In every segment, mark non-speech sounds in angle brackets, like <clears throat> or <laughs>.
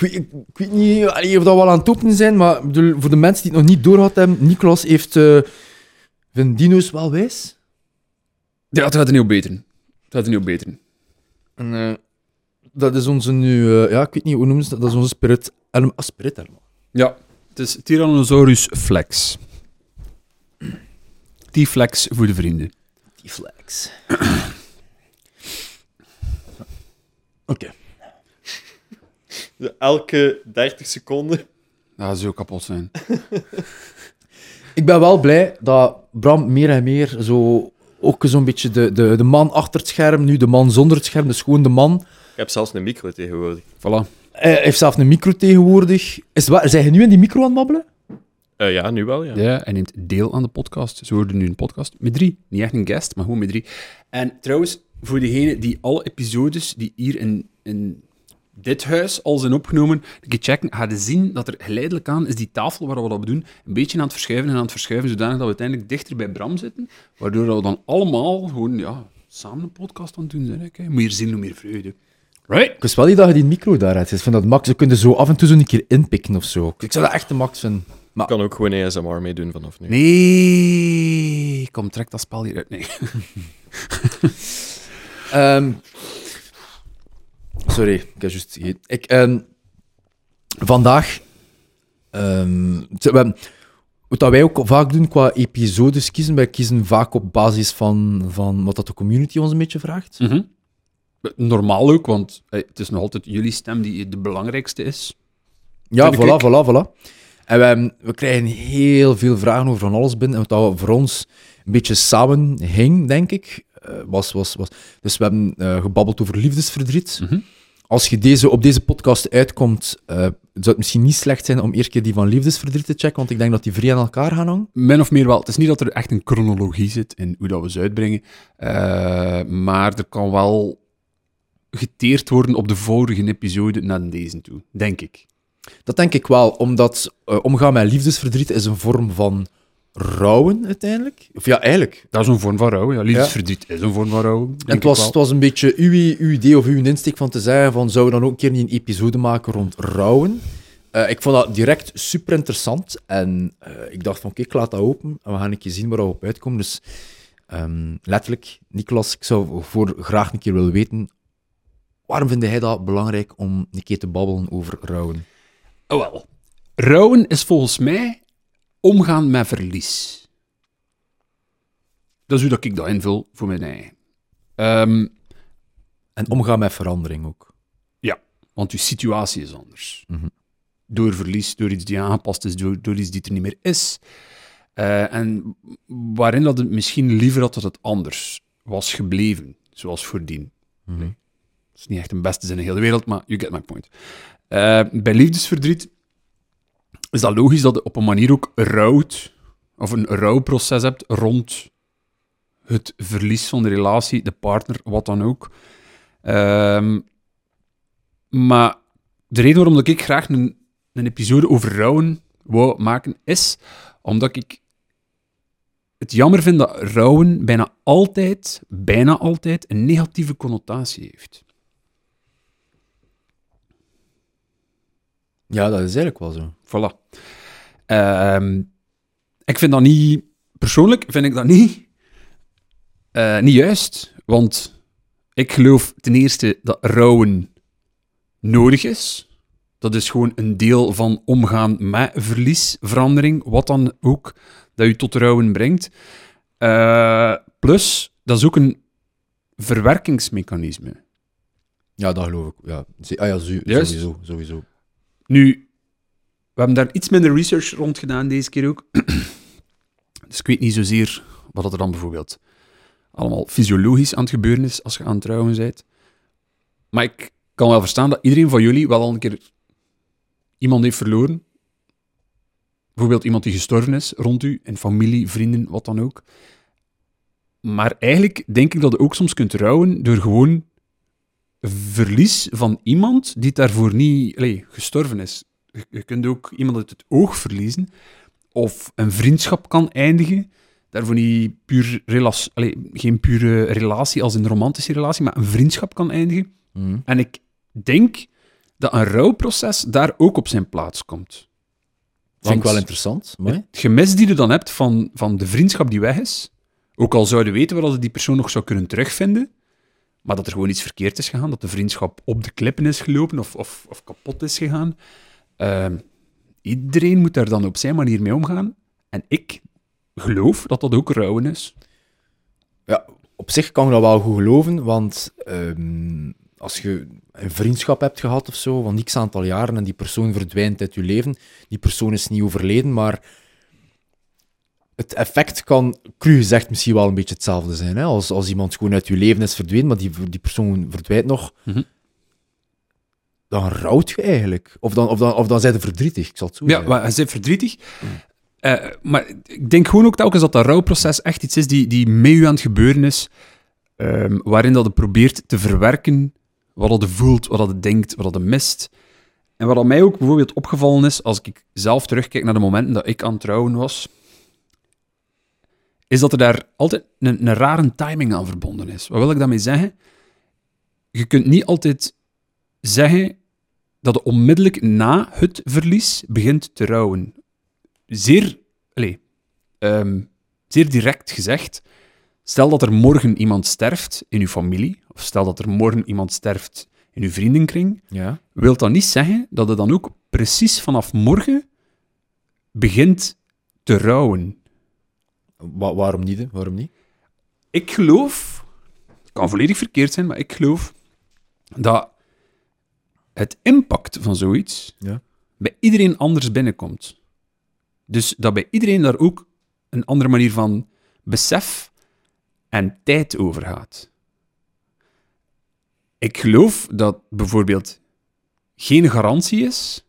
Ik weet, ik weet niet allee, of dat wel aan het openen zijn, maar bedoel, voor de mensen die het nog niet doorgehad hebben, Nicolas heeft... eh Vind dino's wel wijs? Ja, het gaat er niet op beter. Het gaat er niet op beter. En eh, dat is onze nu... eh, ja, ik weet niet, hoe noemen ze dat? Dat is onze spirit... Ah, spirit. Ja, het is Tyrannosaurus Flex. <clears throat> T-Flex voor de vrienden. Die flex. <clears throat> Oké. Elke 30 seconden. Ja, dat zou kapot zijn. <laughs> Ik ben wel blij dat Bram meer en meer zo... Ook zo'n beetje de, de, de man achter het scherm, nu de man zonder het scherm, dus gewoon de man. Ik heb zelfs een micro tegenwoordig. Voilà. Hij heeft zelf een micro tegenwoordig. Is waar, zijn je nu in die micro aan het babbelen? Eh, ja, nu wel, ja. Ja, hij neemt deel aan de podcast. Ze worden nu een podcast met drie. Niet echt een guest, maar gewoon met drie. En trouwens, voor degenen die alle episodes die hier in, in dit huis al zijn opgenomen, een keer checken, gaan zien dat er geleidelijk aan is die tafel waar we dat doen, een beetje aan het verschuiven en aan het verschuiven, zodanig dat we uiteindelijk dichter bij Bram zitten, waardoor we dan allemaal gewoon, ja, samen een podcast aan het doen zijn. hè. Je zien hoe meer vreugde. Right? Ik wist wel niet dat je die micro daar hebt. Ik vind dat max. Ze kunnen zo af en toe zo een keer inpikken of zo. Ik zou dat echt de max vinden. Ik kan ook gewoon ASMR meedoen vanaf nu. Nee, kom, trek dat spel hier uit. Nee. <laughs> Ehm, sorry, ik heb juist gegeten. Ik, ehm, vandaag... ehm, wat wij ook vaak doen qua episodes kiezen, wij kiezen vaak op basis van, van wat dat de community ons een beetje vraagt. Mhm. Normaal ook, want het is nog altijd jullie stem die de belangrijkste is. Ja, voilà, ik. voilà, voilà. En we, krijgen heel veel vragen over van alles binnen. En wat dat voor ons een beetje samen hing, denk ik, eh, was, was, was... Dus we hebben eh, gebabbeld over liefdesverdriet. Mhm. Als je deze, op deze podcast uitkomt, eh, zou het misschien niet slecht zijn om eerst keer die van liefdesverdriet te checken, want ik denk dat die vrij aan elkaar gaan hangen. Min of meer wel. Het is niet dat er echt een chronologie zit in hoe dat we ze uitbrengen, eh, maar er kan wel geteerd worden op de vorige episode naar deze toe, denk ik. Dat denk ik wel, omdat eh, omgaan met liefdesverdriet is een vorm van rouwen uiteindelijk. Of ja, eigenlijk. Dat is een vorm van rouw. Ja. Liefdesverdriet is een vorm van rouw. denk En het, was, het was een beetje uw, uw idee of uw insteek van te zeggen van zouden we dan ook een keer niet een episode maken rond rouwen? Eh, ik vond dat direct super interessant en eh, ik dacht van oké, ik laat dat open en we gaan een keer zien waar we op uitkomen. Dus ehm, letterlijk, Nicolas, ik zou voor graag een keer willen weten, waarom vind jij dat belangrijk om een keer te babbelen over rouwen? Oh, wel. Rouwen is volgens mij omgaan met verlies. Dat is hoe dat ik dat invul voor mijn eigen. Ehm, En omgaan met verandering ook. want je situatie is anders. Mhm. Door verlies, door iets die aangepast is, door, door iets die er niet meer is. Eh, en waarin dat het misschien liever had dat het anders was gebleven, zoals voordien. Mhm. Dat is niet echt een beste zin in heel de wereld, maar you get my point. Eh, bij liefdesverdriet is dat logisch dat je op een manier ook rouwt, of een rouwproces hebt rond het verlies van de relatie, de partner, wat dan ook. Ehm, maar de reden waarom dat ik graag een, een episode over rouwen wou maken, is omdat ik het jammer vind dat rouwen bijna altijd, bijna altijd, een negatieve connotatie heeft. Ja, dat is eigenlijk wel zo. Voilà. Ehm, ik vind dat niet... Persoonlijk vind ik dat niet, eh, niet juist, want ik geloof ten eerste dat rouwen nodig is. Dat is gewoon een deel van omgaan met verlies, verandering, wat dan ook dat je tot rouwen brengt. Eh, plus, dat is ook een verwerkingsmechanisme. Ja, dat geloof ik. Ja, ah, ja sowieso, sowieso. Nu, we hebben daar iets minder research rond gedaan deze keer ook. <clears throat> dus ik weet niet zozeer wat er dan bijvoorbeeld allemaal fysiologisch aan het gebeuren is als je aan het trouwen bent. Maar ik kan wel verstaan dat iedereen van jullie wel al een keer iemand heeft verloren. Bijvoorbeeld iemand die gestorven is rond u, in familie, vrienden, wat dan ook. Maar eigenlijk denk ik dat je ook soms kunt rouwen door gewoon verlies van iemand die daarvoor niet allee, gestorven is. Je, je kunt ook iemand uit het oog verliezen. Of een vriendschap kan eindigen. Daarvoor niet puur relatie, allee, geen pure relatie als een romantische relatie, maar een vriendschap kan eindigen. Mhm. En ik denk dat een rouwproces daar ook op zijn plaats komt. Vind ik wel interessant. Mooi. Het gemis die je dan hebt van, van de vriendschap die weg is, ook al zouden weten wat je die persoon nog zou kunnen terugvinden, maar dat er gewoon iets verkeerd is gegaan, dat de vriendschap op de klippen is gelopen of, of, of kapot is gegaan. Ehm, iedereen moet daar dan op zijn manier mee omgaan. En ik geloof dat dat ook rouwen is. Ja, op zich kan ik dat wel goed geloven, want ehm, als je een vriendschap hebt gehad of zo, van x aantal jaren, en die persoon verdwijnt uit je leven, die persoon is niet overleden, maar het effect kan, cru gezegd, misschien wel een beetje hetzelfde zijn. Hè? Als, als iemand gewoon uit je leven is verdwenen, maar die, die persoon verdwijnt nog, Mhm. dan rouwt je eigenlijk. Of dan, of, dan, of dan zijn ze verdrietig, ik zal het zo Ja, zeggen. maar hij zit verdrietig. Eh, maar ik denk gewoon ook telkens dat dat rouwproces echt iets is die, die met u aan het gebeuren is, ehm, waarin dat je probeert te verwerken wat dat voelt, wat dat je denkt, wat dat mist. En wat aan mij ook bijvoorbeeld opgevallen is, als ik zelf terugkijk naar de momenten dat ik aan het trouwen was, is dat er daar altijd een, een rare timing aan verbonden is. Wat wil ik daarmee zeggen? Je kunt niet altijd zeggen dat je onmiddellijk na het verlies begint te rouwen. Zeer, allez, ehm, zeer direct gezegd, stel dat er morgen iemand sterft in uw familie, of stel dat er morgen iemand sterft in uw vriendenkring, Ja? wil dat niet zeggen dat je dan ook precies vanaf morgen begint te rouwen. Wa- waarom niet? hè? Waarom niet? Ik geloof, het kan volledig verkeerd zijn, maar ik geloof dat het impact van zoiets Ja. bij iedereen anders binnenkomt. Dus dat bij iedereen daar ook een andere manier van besef en tijd over gaat. Ik geloof dat bijvoorbeeld geen garantie is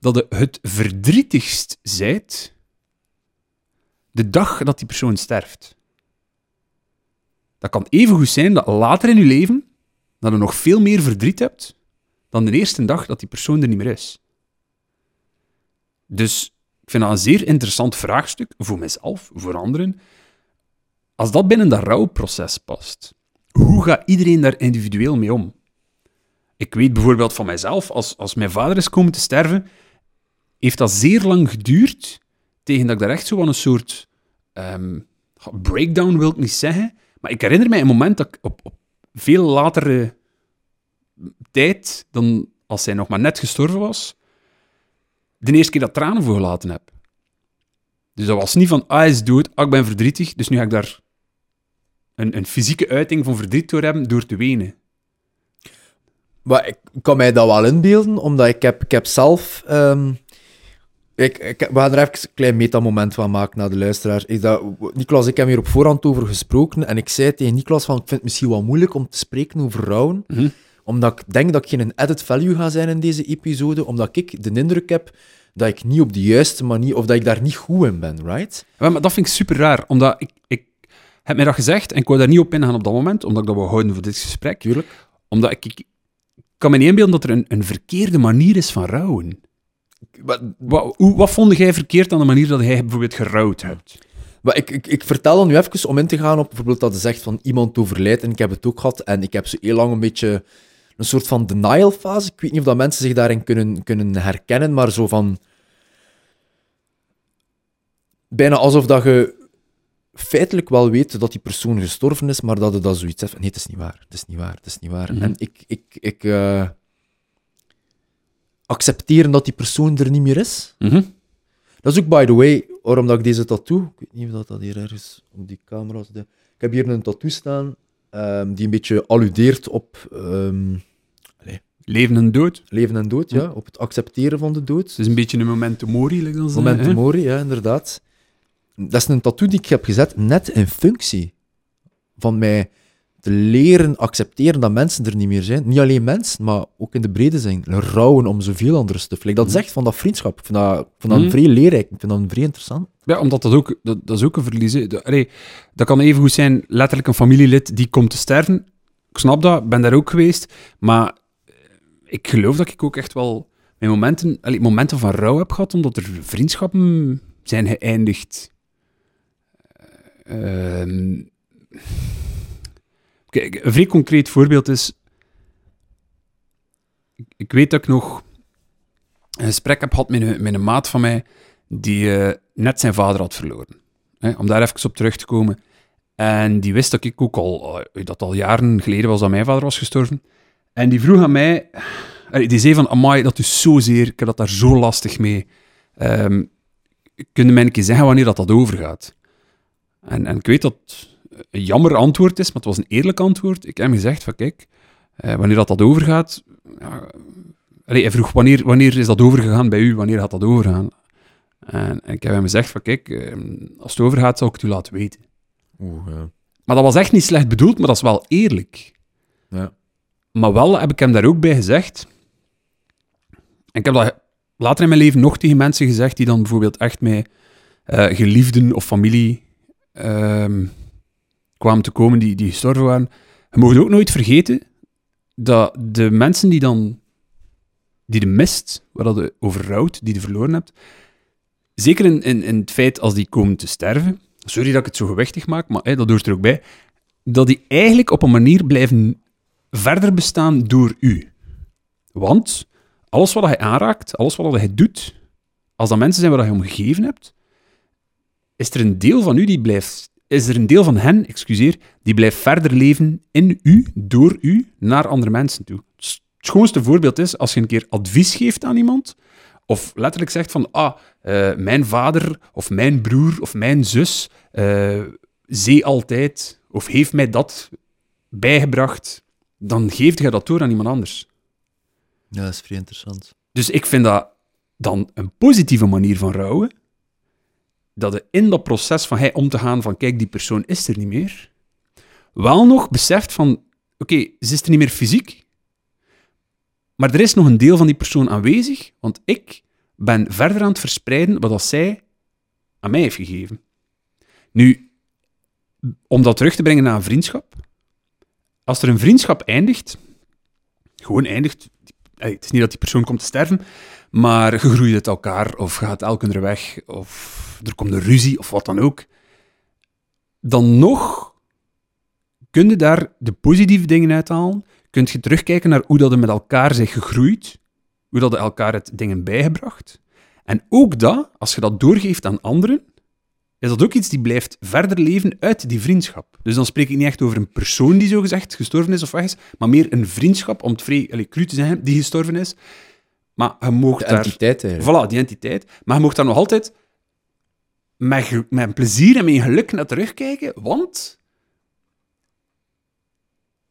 dat je het verdrietigst zijt de dag dat die persoon sterft. Dat kan even goed zijn dat later in je leven dat je nog veel meer verdriet hebt dan de eerste dag dat die persoon er niet meer is. Dus ik vind dat een zeer interessant vraagstuk voor mezelf, voor anderen. Als dat binnen dat rouwproces past, hoe gaat iedereen daar individueel mee om? Ik weet bijvoorbeeld van mijzelf, als, als mijn vader is komen te sterven, heeft dat zeer lang geduurd tegen dat ik daar echt zo een soort ehm, breakdown wil ik niet zeggen, maar ik herinner mij een moment dat ik op, op veel latere tijd dan als hij nog maar net gestorven was, de eerste keer dat tranen voor gelaten heb. Dus dat was niet van, ah, is dood, ah, ik ben verdrietig, dus nu ga ik daar een, een fysieke uiting van verdriet door hebben, door te wenen. Maar ik kan mij dat wel inbeelden, omdat ik heb, ik heb zelf... ehm, ik, ik, we gaan er even een klein metamoment van maken naar de luisteraar. Is dat, Niklas, ik heb hier op voorhand over gesproken en ik zei tegen Niklas van, ik vind het misschien wel moeilijk om te spreken over rouwen, Mhm. omdat ik denk dat ik geen added value ga zijn in deze episode, omdat ik de indruk heb dat ik niet op de juiste manier, of dat ik daar niet goed in ben, right? Ja, maar dat vind ik super raar, omdat ik, ik heb mij dat gezegd en ik wou daar niet op ingaan op dat moment, omdat ik dat wil houden voor dit gesprek. Tuurlijk. Omdat ik, ik kan me niet inbeelden dat er een, een verkeerde manier is van rouwen. Wat, hoe, wat vond jij verkeerd aan de manier dat jij bijvoorbeeld gerouwd hebt? maar ik, ik, ik vertel dan nu even om in te gaan op bijvoorbeeld dat je zegt van iemand overlijdt, en ik heb het ook gehad, en ik heb zo heel lang een beetje een soort van denial fase. Ik weet niet of dat mensen zich daarin kunnen, kunnen herkennen, maar zo van... Bijna alsof dat je feitelijk wel weet dat die persoon gestorven is, maar dat je dat zoiets van, Nee, het is niet waar. Het is niet waar. Het is niet waar. Mhm. En ik... ik, ik eh, accepteren dat die persoon er niet meer is. Dat is ook, by the way, waarom dat ik deze tattoo... Ik weet niet of dat, dat hier ergens op die camera zit. Ik heb hier een tattoo staan ehm, die een beetje alludeert op ehm, Leven en dood. leven en dood, ja. Op het accepteren van de dood. Het is een beetje een memento mori, like dan hè? mori, ja, inderdaad. Dat is een tattoo die ik heb gezet net in functie van mij te leren accepteren dat mensen er niet meer zijn. Niet alleen mensen, maar ook in de brede zin. Rouwen om zoveel andere stuff. Like, dat zegt van dat vriendschap. Ik vind dat, ik vind dat Mhm. vrij leerrijk. Ik vind dat vrij interessant. Ja, omdat dat ook, dat, dat is ook een verlies. Dat, allee, dat kan even goed zijn, letterlijk een familielid die komt te sterven. Ik snap dat, ben daar ook geweest. Maar eh, ik geloof dat ik ook echt wel mijn momenten, allee, momenten van rouw heb gehad, omdat er vriendschappen zijn geëindigd. Eh, ehm, Kijk, een vrij concreet voorbeeld is... ik, weet dat ik nog een gesprek heb gehad met een, maat van mij die eh, net zijn vader had verloren. Hè, om daar even op terug te komen. En die wist dat ik ook al, eh, dat al jaren geleden was dat mijn vader was gestorven. En die vroeg aan mij, eh, die zei van, amai, dat is zozeer, ik heb dat daar zo lastig mee. Ehm kun je mij een keer zeggen wanneer dat, dat overgaat? En, en ik weet dat een jammer antwoord is, maar het was een eerlijk antwoord. Ik heb hem gezegd van, kijk, eh, wanneer dat, dat overgaat... Ja, allee, hij vroeg, wanneer, wanneer is dat overgegaan bij u? Wanneer gaat dat overgaan? En, en ik heb hem gezegd van, kijk, eh, als het overgaat, zal ik het u laten weten. Oeh, ja. Maar dat was echt niet slecht bedoeld, maar dat is wel eerlijk. Ja. Maar wel heb ik hem daar ook bij gezegd. En ik heb dat later in mijn leven nog tegen mensen gezegd die dan bijvoorbeeld echt met eh, geliefden of familie ehm, kwamen te komen die, die gestorven waren. Je mag ook nooit vergeten dat de mensen die dan die de mist, waar dat je over rouwt, die je verloren hebt, zeker in, in, in het feit als die komen te sterven, sorry dat ik het zo gewichtig maak, maar dat hoort er ook bij, dat die eigenlijk op een manier blijven verder bestaan door u. Want alles wat hij aanraakt, alles wat hij doet, als dat mensen zijn waar je om gegeven hebt, is er een deel van u die blijft, is er een deel van hen, excuseer, die blijft verder leven in u, door u, naar andere mensen toe. Het schoonste voorbeeld is als je een keer advies geeft aan iemand, of letterlijk zegt van, ah, eh, mijn vader, of mijn broer, of mijn zus, eh zei altijd, of heeft mij dat bijgebracht, dan geeft je dat door aan iemand anders. ja, dat is vrij interessant. Dus ik vind dat dan een positieve manier van rouwen. Dat je in dat proces van hij om te gaan van kijk, die persoon is er niet meer, wel nog beseft van oké, ze is er niet meer fysiek, maar er is nog een deel van die persoon aanwezig, want ik ben verder aan het verspreiden wat dat zij aan mij heeft gegeven. Nu, om dat terug te brengen naar een vriendschap, als er een vriendschap eindigt, gewoon eindigt, het is niet dat die persoon komt te sterven, maar je groeit uit elkaar, of gaat elk andere weg, of er komt een ruzie, of wat dan ook. Dan nog kun je daar de positieve dingen uithalen. Kun je terugkijken naar hoe dat er met elkaar zich gegroeid, hoe dat er elkaar het dingen bijgebracht. En ook dat, als je dat doorgeeft aan anderen, is dat ook iets die blijft verder leven uit die vriendschap. Dus dan spreek ik niet echt over een persoon die zogezegd gestorven is of weg is, maar meer een vriendschap, om het vrij allee, cru te zeggen, die gestorven is. Maar je moogt De daar... entiteit. Voilà, die entiteit. Maar je mocht daar nog altijd met, met plezier en met geluk naar terugkijken, want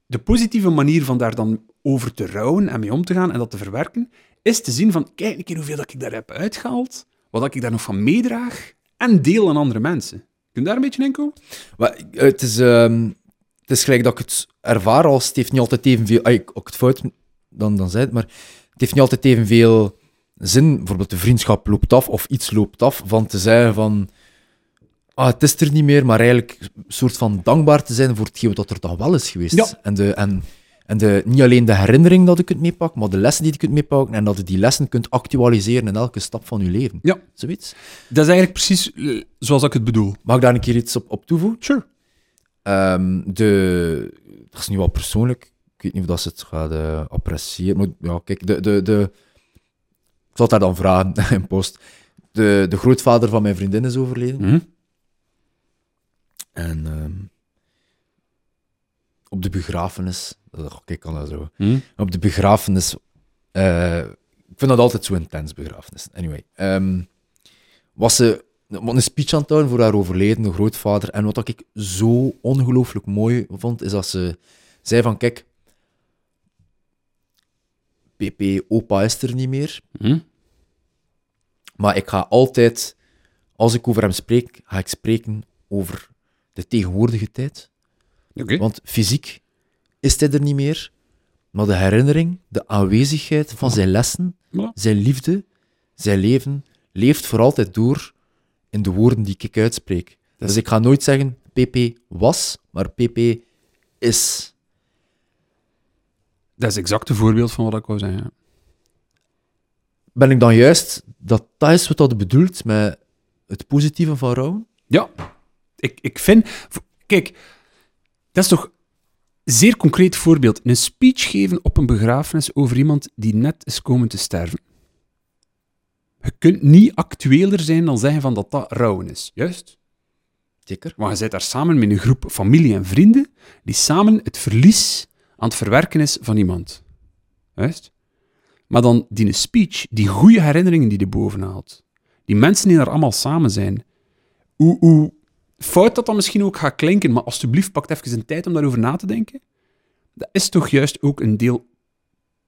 de positieve manier van daar dan over te rouwen en mee om te gaan en dat te verwerken, is te zien van, kijk een keer hoeveel dat ik daar heb uitgehaald, wat ik daar nog van meedraag en deel aan andere mensen. Kun je daar een beetje in komen? Eh, het is, ehm, het is gelijk dat ik het ervaar als het heeft niet altijd evenveel... Ah, ik ook het fout dan, dan zei het, maar het heeft niet altijd evenveel zin. Bijvoorbeeld de vriendschap loopt af of iets loopt af, van te zeggen van... Ah, het is er niet meer, maar eigenlijk een soort van dankbaar te zijn voor hetgeen dat er toch wel is geweest. Ja. En, de, en, en de, niet alleen de herinnering dat je kunt meepakken, maar de lessen die je kunt meepakken en dat je die lessen kunt actualiseren in elke stap van je leven. Ja. Zoiets. Dat is eigenlijk precies eh, zoals ik het bedoel. Mag ik daar een keer iets op, op toevoegen? Sure. Ehm, de, dat is nu wel persoonlijk. Ik weet niet of dat ze het gaat eh, appreciëren. Maar ja, kijk, de, de, de, ik zal het daar dan vragen <laughs> in post. De, de grootvader van mijn vriendin is overleden. Mhm. En ehm, op de begrafenis. Oh, kijk, kan dat zo. Mhm. Op de begrafenis. eh, ik vind dat altijd zo intens, begrafenis. Anyway. ehm, was ze wat een speech aan het houden voor haar overledene grootvader. En wat ik zo ongelooflijk mooi vond, is dat ze zei van, kijk, PP, opa is er niet meer. Mhm. Maar ik ga altijd, als ik over hem spreek, ga ik spreken over de tegenwoordige tijd. Want fysiek is hij er niet meer, maar de herinnering, de aanwezigheid van zijn lessen, zijn liefde, zijn leven, leeft voor altijd door in de woorden die ik uitspreek. Dus ik ga nooit zeggen PP was, maar PP is. Dat is exact een voorbeeld van wat ik wou zeggen. ja. Ben ik dan juist dat dat is wat dat bedoelt met het positieve van rouw? Ja, ik, ik vind... Kijk, dat is toch... Zeer concreet voorbeeld. Een speech geven op een begrafenis over iemand die net is komen te sterven. Je kunt niet actueler zijn dan zeggen van dat dat rouwen is. Juist? Zeker. Maar je zit daar samen met een groep familie en vrienden die samen het verlies aan het verwerken is van iemand. Juist? Maar dan die speech, die goede herinneringen die er boven haalt, die mensen die er allemaal samen zijn, hoe, hoe fout dat dan misschien ook gaat klinken, maar alsjeblieft pak even een tijd om daarover na te denken. Dat is toch juist ook een deel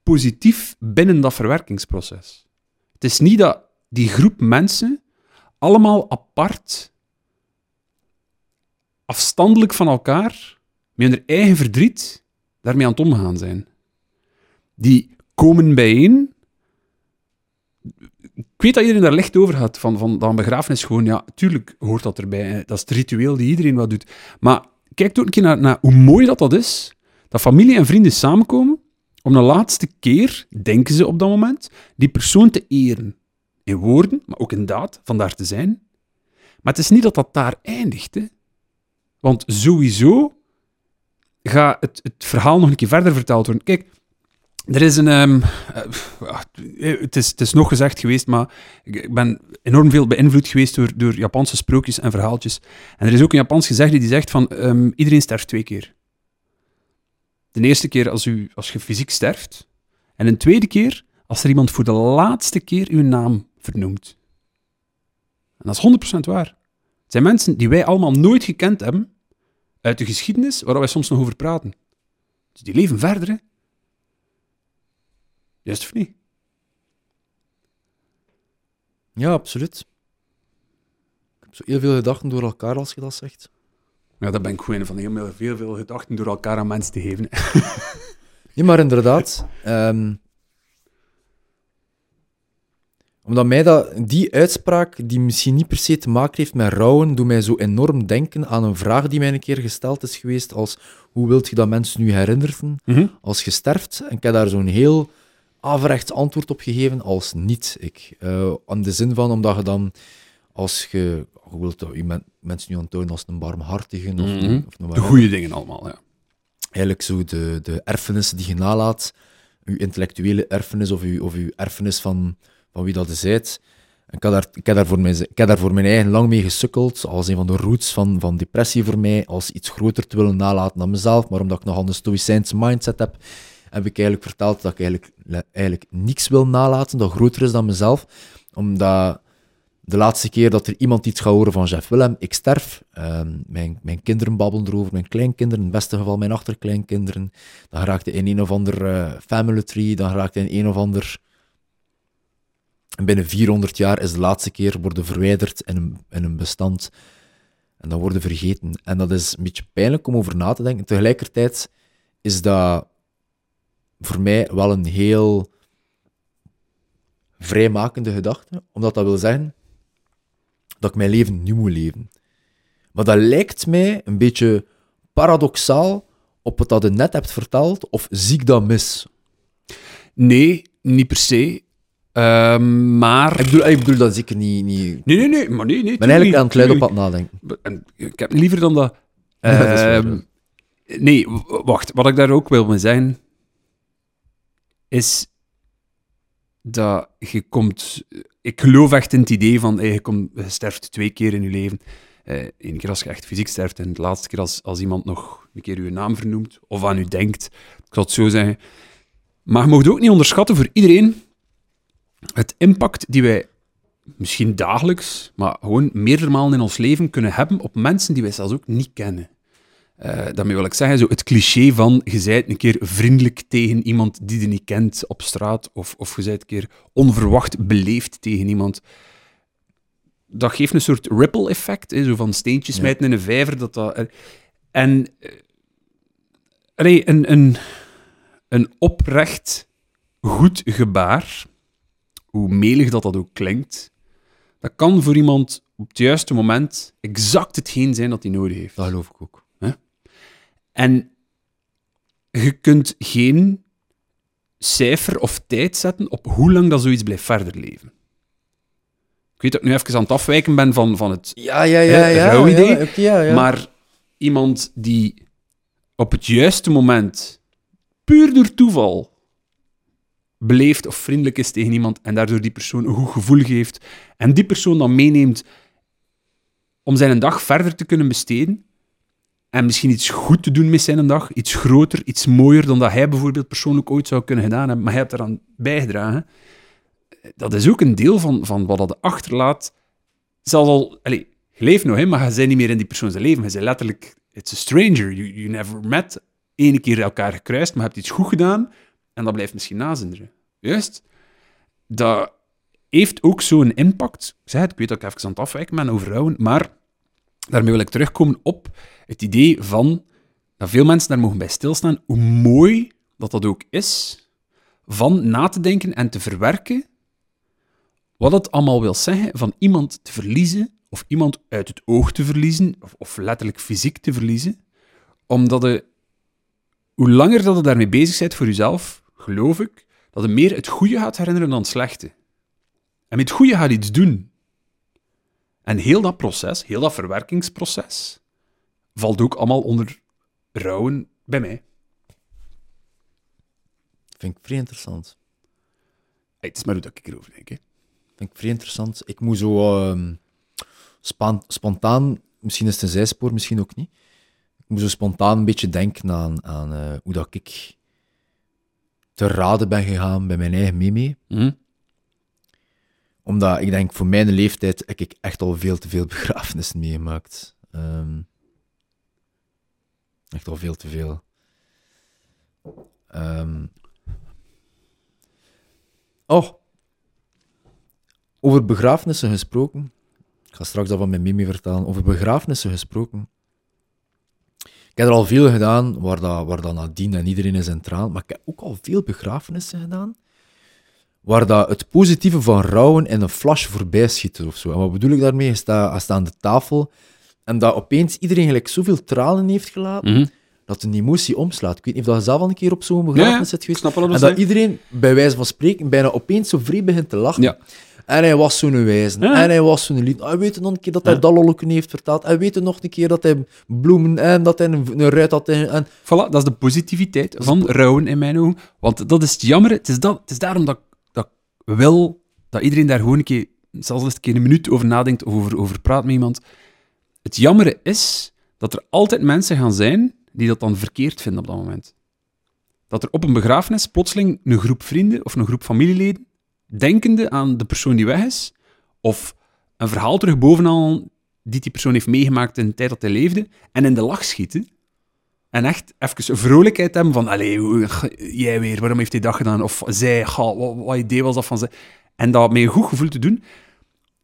positief binnen dat verwerkingsproces. Het is niet dat die groep mensen allemaal apart, afstandelijk van elkaar, met hun eigen verdriet, daarmee aan het omgaan zijn. Die komen bijeen. Ik weet dat iedereen daar licht over gaat, van, van dat een begrafenis gewoon, ja, tuurlijk hoort dat erbij. Dat is het ritueel die iedereen wat doet. Maar kijk ook een keer naar, hoe mooi dat dat is, dat familie en vrienden samenkomen om de laatste keer, denken ze op dat moment, die persoon te eren. In woorden, maar ook in daad, van daar te zijn. Maar het is niet dat dat daar eindigt. Hè. Want sowieso gaat het, het verhaal nog een keer verder verteld worden. Kijk, er is een... ehm, eh, het, is, het is nog gezegd geweest, maar ik, ik ben enorm veel beïnvloed geweest door, door Japanse sprookjes en verhaaltjes. En er is ook een Japans gezegde die zegt van ehm, iedereen sterft twee keer. De eerste keer als, u, als je fysiek sterft. En een tweede keer als er iemand voor de laatste keer uw naam vernoemt. En dat is 100% waar. Het zijn mensen die wij allemaal nooit gekend hebben uit de geschiedenis waar wij soms nog over praten. Dus die leven verder, hè. Juist of niet? Ja, absoluut. Ik heb zo heel veel gedachten door elkaar als je dat zegt. Ja, dat ben ik gewoon van heel veel, veel, gedachten door elkaar aan mensen te geven. Nee, <laughs> maar inderdaad. ehm, omdat mij dat, die uitspraak, die misschien niet per se te maken heeft met rouwen, doet mij zo enorm denken aan een vraag die mij een keer gesteld is geweest als hoe wilt je dat mensen nu herinneren als je sterft? En ik heb daar zo'n heel averechts antwoord op gegeven als niet. Ik, eh in de zin van, omdat je dan, als je, je wilt je men- mensen nu aantonen als een barmhartige of, Mhm. of een De goede dingen allemaal, ja. eigenlijk zo de, de erfenis die je nalaat, je intellectuele erfenis of je, of je erfenis van, van wie dat. En Ik heb, daar, ik, heb daar voor mijn, ik heb daar voor mijn eigen lang mee gesukkeld, als een van de roots van, van depressie voor mij, als iets groter te willen nalaten dan mezelf, maar omdat ik nogal een stoïcijnse mindset heb, heb ik eigenlijk verteld dat ik eigenlijk, eigenlijk niks wil nalaten dat groter is dan mezelf, omdat de laatste keer dat er iemand iets gaat horen van Jeff Willem, ik sterf. Ehm, mijn, mijn kinderen babbelen erover, mijn kleinkinderen, in het beste geval mijn achterkleinkinderen. Dan raakte in een of ander eh, family tree, dan raakte in een of ander... En binnen 400 jaar is de laatste keer worden verwijderd in een, in een bestand. En dan worden vergeten. En dat is een beetje pijnlijk om over na te denken. Tegelijkertijd is dat voor mij wel een heel vrijmakende gedachte. Omdat dat wil zeggen dat ik mijn leven nu moet leven. Maar dat lijkt mij een beetje paradoxaal op wat dat je net hebt verteld, of zie ik dat mis? Nee, niet per se. Ehm, maar... Ik bedoel, ik bedoel dat zeker niet... niet... Nee, nee, nee, maar nee, nee. Ik ben eigenlijk aan het luid op aan het nadenken. En ik heb liever dan dat. <laughs> Ehm, nee, wacht. Wat ik daar ook wil mee zeggen, is dat je komt... Ik geloof echt in het idee van, je, komt, sterft twee keer in je leven. Eén keer als je echt fysiek sterft en de laatste keer als, als iemand nog een keer je naam vernoemt of aan u denkt. Ik zal het zo zeggen. Maar je mag ook niet onderschatten voor iedereen het impact die wij misschien dagelijks, maar gewoon meerdere malen in ons leven kunnen hebben op mensen die wij zelfs ook niet kennen. Eh, daarmee wil ik zeggen, zo het cliché van je zijt een keer vriendelijk tegen iemand die je niet kent op straat, of, of je zijt een keer onverwacht beleefd tegen iemand. Dat geeft een soort ripple effect, hè, zo van steentjes Ja. smijten in een vijver. Dat dat, eh, en eh, allee, een, een, een oprecht goed gebaar, hoe melig dat dat ook klinkt, dat kan voor iemand op het juiste moment exact hetgeen zijn dat hij nodig heeft. Dat geloof ik ook. En je kunt geen cijfer of tijd zetten op hoe lang dat zoiets blijft verder leven. Ik weet dat ik nu even aan het afwijken ben van, van het Ja, ja, ja. Hè, ja, rouwidee, ja, ja, ja. Maar iemand die op het juiste moment, puur door toeval, beleefd of vriendelijk is tegen iemand en daardoor die persoon een goed gevoel geeft en die persoon dan meeneemt om zijn dag verder te kunnen besteden en misschien iets goed te doen met zijn dag, iets groter, iets mooier dan dat hij bijvoorbeeld persoonlijk ooit zou kunnen gedaan hebben, maar hij heeft eraan bijgedragen. Dat is ook een deel van, van wat dat achterlaat. Zelfs al, allez, je leeft nog, hè, maar je bent niet meer in die persoon leven. Je bent letterlijk, it's a stranger. You, you never met. Ene keer elkaar gekruist, maar je hebt iets goed gedaan en dat blijft misschien nazinderen. Juist. Dat heeft ook zo'n impact. Ik het, ik weet dat ik even aan het afwijken ben over rouwen, maar daarmee wil ik terugkomen op het idee van dat veel mensen daar mogen bij stilstaan, hoe mooi dat dat ook is, van na te denken en te verwerken wat het allemaal wil zeggen van iemand te verliezen, of iemand uit het oog te verliezen, of, of letterlijk fysiek te verliezen, omdat je, hoe langer dat je daarmee bezig bent voor jezelf, geloof ik, dat je meer het goede gaat herinneren dan het slechte. En met het goede gaat iets doen. En heel dat proces, heel dat verwerkingsproces, valt ook allemaal onder rouwen bij mij. Vind ik vrij interessant. Hey, het is maar hoe dat ik erover denk. Hè. Vind ik vrij interessant. Ik moet zo ehm, spontaan, misschien is het een zijspoor, misschien ook niet. Ik moet zo spontaan een beetje denken aan, aan eh, hoe dat ik te raden ben gegaan bij mijn eigen meme. Mhm. Omdat ik denk, voor mijn leeftijd heb ik echt al veel te veel <laughs> begrafenissen meegemaakt. Ehm, echt al veel te veel. Ehm. oh. Over begrafenissen gesproken. Ik ga straks dat van mijn mimi vertellen. Over begrafenissen gesproken. Ik heb er al veel gedaan, waar, dat, waar dat Nadine en iedereen is centraal. Maar ik heb ook al veel begrafenissen gedaan waar dat het positieve van rouwen in een flash voorbij schiet of zo. En wat bedoel ik daarmee? Je staat aan de tafel en dat opeens iedereen gelijk zoveel tranen heeft gelaten, Mhm. dat een emotie omslaat. Ik weet niet of dat je zelf al een keer op zo'n begrafenis zit geweest. En dat iedereen, bij wijze van spreken, bijna opeens zo vrij begint te lachen. Ja. En hij was zo'n wijze. Ja. En hij was zo'n lied. Hij weet nog een keer dat hij Ja. heeft verteld. Hij weet nog een keer dat hij bloemen en dat hij een, een ruit had. En, en Voilà, dat is de positiviteit van rouwen in mijn ogen. Want dat is het jammer. Het is, dat, het is daarom dat, dat ik wil dat iedereen daar gewoon een keer, zelfs een keer een minuut over nadenkt of over, over praat met iemand. Het jammere is dat er altijd mensen gaan zijn die dat dan verkeerd vinden op dat moment. Dat er op een begrafenis plotseling een groep vrienden of een groep familieleden, denkende aan de persoon die weg is, of een verhaal terug bovenaan die die persoon heeft meegemaakt in de tijd dat hij leefde, en in de lach schieten. En echt even vrolijkheid hebben van, allee, jij weer, waarom heeft hij dat gedaan? Of zij, wat, wat idee was dat van zij? En dat met een goed gevoel te doen,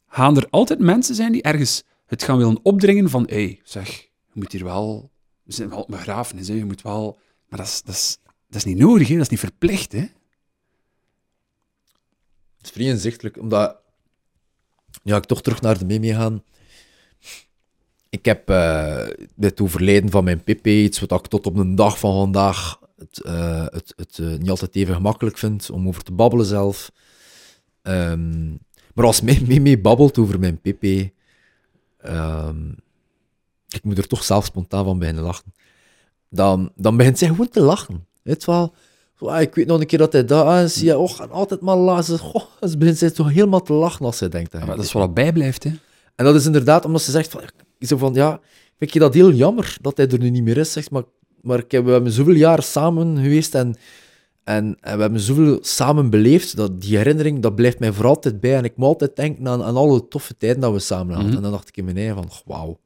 gaan er altijd mensen zijn die ergens het gaan willen opdringen van, hé, hey, zeg, je moet hier wel, we zijn wel op begrafenis, je moet wel... Maar dat is, dat is, dat is niet nodig, hè, dat is niet verplicht, hè. Het is vrij inzichtelijk, omdat... Ja, ik toch terug naar de meme gaan. Ik heb eh dit overlijden van mijn Pippe, iets wat ik tot op de dag van vandaag het, eh, het, het eh, niet altijd even gemakkelijk vind om over te babbelen zelf. Ehm, maar als mijn meme babbelt over mijn Pippe, ehm, ik moet er toch zelf spontaan van beginnen lachen, dan, dan begint zij gewoon te lachen. Weet wel? Ah, ik weet nog een keer dat hij dat is. Ja, oh, gaan altijd maar lachen. Goh, ze begint zij toch helemaal te lachen als zij denkt. Ja, maar dat is wat bijblijft, hè. en dat is inderdaad omdat ze zegt van, zo van ja, vind je dat heel jammer dat hij er nu niet meer is, zegt, maar, maar ik heb, we hebben zoveel jaren samen geweest en, en, en we hebben zoveel samen beleefd, dat die herinnering, dat blijft mij voor altijd bij en ik moet altijd denken aan, aan alle toffe tijden dat we samen hadden. Mhm. En dan dacht ik in mijn eigen van, wauw.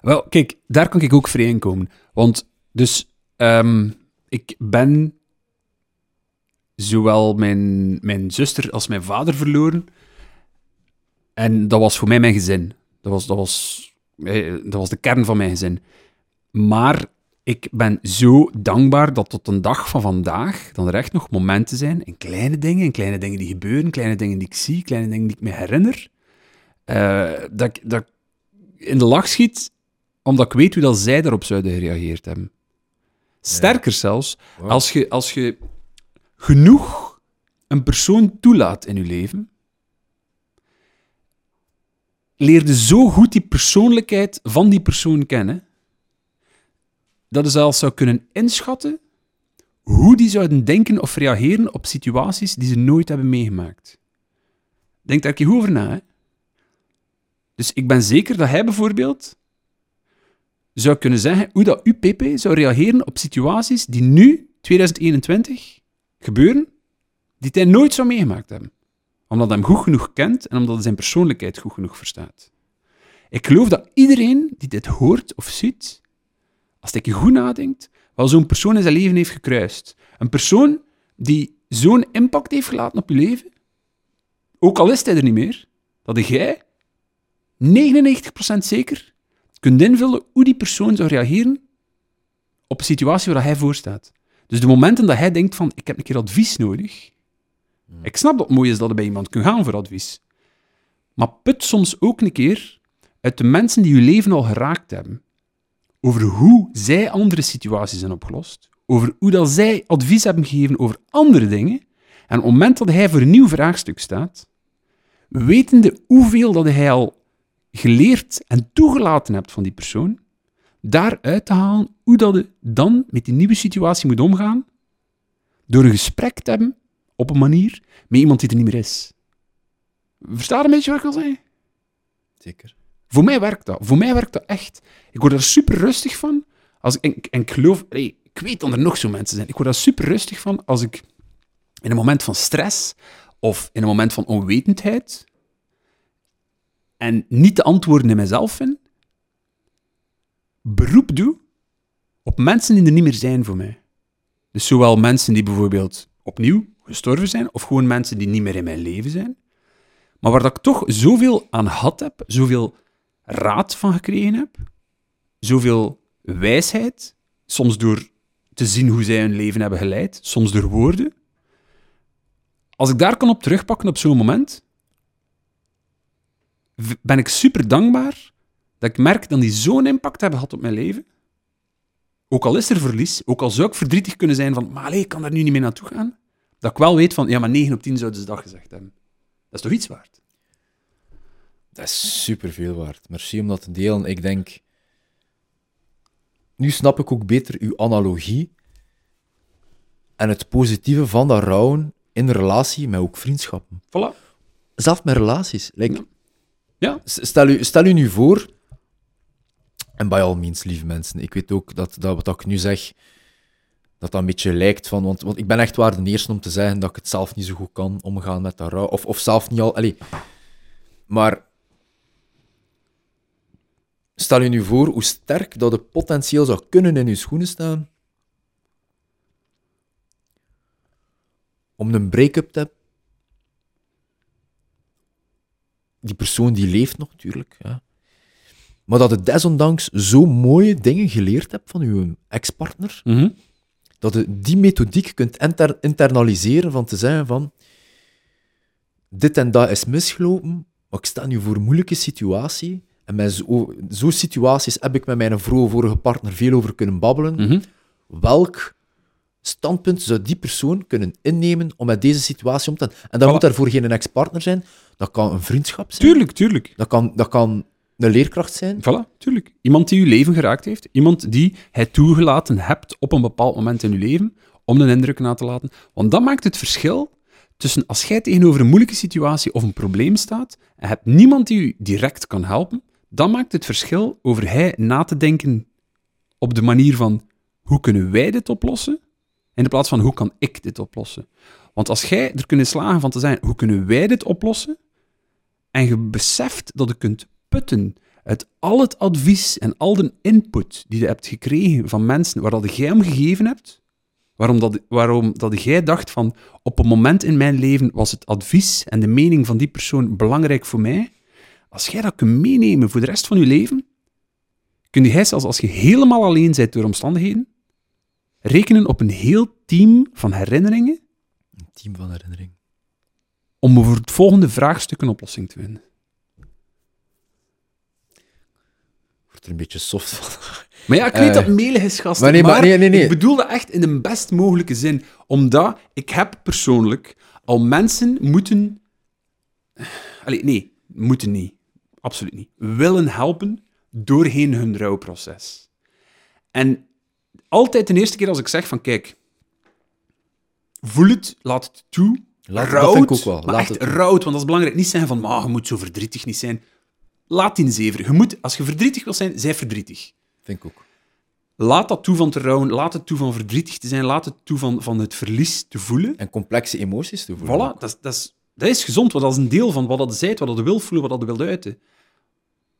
Wel, kijk, daar kan ik ook vrij in komen. Want, dus, ehm, ik ben zowel mijn, mijn zuster als mijn vader verloren. En dat was voor mij mijn gezin. Dat was, dat was, eh, dat was de kern van mijn gezin. Maar ik ben zo dankbaar dat tot een dag van vandaag dan er echt nog momenten zijn, en kleine dingen, en kleine dingen die gebeuren, kleine dingen die ik zie, kleine dingen die ik me herinner, eh, dat, ik, dat ik in de lach schiet omdat ik weet hoe dat zij daarop zouden gereageerd hebben. Sterker zelfs, Wow. als je, als je genoeg een persoon toelaat in je leven, leerde zo goed die persoonlijkheid van die persoon kennen, dat je zelfs zou kunnen inschatten hoe die zouden denken of reageren op situaties die ze nooit hebben meegemaakt. Denk daar een goed over na. Hè? Dus ik ben zeker dat hij bijvoorbeeld zou kunnen zeggen hoe dat uw PP zou reageren op situaties die nu, 2021, gebeuren, die hij nooit zou meegemaakt hebben. Omdat hij hem goed genoeg kent en omdat hij zijn persoonlijkheid goed genoeg verstaat. Ik geloof dat iedereen die dit hoort of ziet, als hij goed nadenkt, wel zo'n persoon in zijn leven heeft gekruist. Een persoon die zo'n impact heeft gelaten op je leven, ook al is hij er niet meer, dat jij 99% zeker kunt invullen hoe die persoon zou reageren op een situatie waar hij voor staat. Dus de momenten dat hij denkt van, ik heb een keer advies nodig. Ik snap dat het mooi is dat je bij iemand kunt gaan voor advies. Maar put soms ook een keer uit de mensen die je leven al geraakt hebben. Over hoe zij andere situaties zijn opgelost. Over hoe dat zij advies hebben gegeven over andere dingen. En op het moment dat hij voor een nieuw vraagstuk staat, wetende hoeveel dat hij al geleerd en toegelaten hebt van die persoon, daaruit te halen hoe dat dan met die nieuwe situatie moet omgaan, door een gesprek te hebben op een manier met iemand die er niet meer is. Versta je een beetje wat ik wil zeggen? Zeker. Voor mij werkt dat. Voor mij werkt dat echt. Ik word er super rustig van. Als ik, en, ik weet dat er nog zo mensen zijn. Ik word er super rustig van als ik in een moment van stress of in een moment van onwetendheid en niet de antwoorden in mezelf vind, beroep doe op mensen die er niet meer zijn voor mij. Dus zowel mensen die bijvoorbeeld opnieuw gestorven zijn, of gewoon mensen die niet meer in mijn leven zijn. Maar waar dat ik toch zoveel aan had heb, zoveel raad van gekregen heb, zoveel wijsheid, soms door te zien hoe zij hun leven hebben geleid, soms door woorden. Als ik daar kan op terugpakken op zo'n moment, ben ik super dankbaar dat ik merk dat die zo'n impact hebben gehad op mijn leven. Ook al is er verlies, ook al zou ik verdrietig kunnen zijn van, maar ik kan daar nu niet meer naartoe gaan, dat ik wel weet van, ja, maar 9 op 10 zouden ze dat gezegd hebben. Dat is toch iets waard? Dat is superveel waard. Merci om dat te delen. Ik denk... Nu snap ik ook beter uw analogie en het positieve van dat rouwen in relatie met ook vriendschappen. Voilà. Zelf met relaties. Like, Ja. Stel u, stel u nu voor, en by all means, lieve mensen, ik weet ook dat, dat wat ik nu zeg, dat dat een beetje lijkt van, want, want ik ben echt waar de eerste om te zeggen dat ik het zelf niet zo goed kan omgaan met dat rouw, of, of zelf niet al, allee. Maar, stel u nu voor hoe sterk dat het potentieel zou kunnen in uw schoenen staan, om een break-up te hebben, die persoon die leeft nog, natuurlijk. Ja. Maar dat je desondanks zo mooie dingen geleerd hebt van je ex-partner, Mhm. dat je die methodiek kunt inter- internaliseren van te zeggen van dit en dat is misgelopen, maar ik sta nu voor een moeilijke situatie. En met zo- zo'n situaties heb ik met mijn vroege vorige partner veel over kunnen babbelen. Mhm. Welk standpunt zou die persoon kunnen innemen om met deze situatie om te gaan? En dat Voilà. moet daarvoor geen ex-partner zijn. Dat kan een vriendschap zijn. Tuurlijk, tuurlijk. Dat kan, dat kan een leerkracht zijn. Voilà, tuurlijk. Iemand die uw leven geraakt heeft. Iemand die hij toegelaten hebt op een bepaald moment in uw leven om een indruk na te laten. Want dat maakt het verschil tussen als jij tegenover een moeilijke situatie of een probleem staat en hebt niemand die u direct kan helpen, dan maakt het verschil over hij na te denken op de manier van hoe kunnen wij dit oplossen, in de plaats van hoe kan ik dit oplossen. Want als jij er kunt slagen van te zijn, hoe kunnen wij dit oplossen, en je beseft dat je kunt putten uit al het advies en al de input die je hebt gekregen van mensen waar dat jij hem gegeven hebt, waarom, dat, waarom dat jij dacht van op een moment in mijn leven was het advies en de mening van die persoon belangrijk voor mij, als jij dat kunt meenemen voor de rest van je leven, kun jij zelfs als je helemaal alleen bent door omstandigheden, rekenen op een heel team van herinneringen Een team van herinnering. om voor het volgende vraagstuk een oplossing te vinden. Wordt er een beetje soft van. Maar ja, ik weet Eh, dat melig is, gasten. maar nee, maar nee, nee, nee. ik bedoel dat echt in de best mogelijke zin. Omdat ik heb persoonlijk al mensen moeten... Allee, nee, moeten niet. Absoluut niet. Willen helpen doorheen hun rouwproces. En altijd de eerste keer als ik zeg van, kijk, voel het, laat het toe. Laat- rouwt, ik ook wel. Maar Laat echt het- rouwt, want dat is belangrijk. Niet zijn van, maar je moet zo verdrietig niet zijn. Laat die zever. Je moet, als je verdrietig wil zijn, zij verdrietig. Vind ik ook. Laat dat toe van te rouwen, laat het toe van verdrietig te zijn, laat het toe van, van het verlies te voelen. En complexe emoties te voelen. Voilà, dat dat, is, dat is gezond, want dat is een deel van wat dat zijt, wat dat je wil voelen, wat dat je wilt uiten.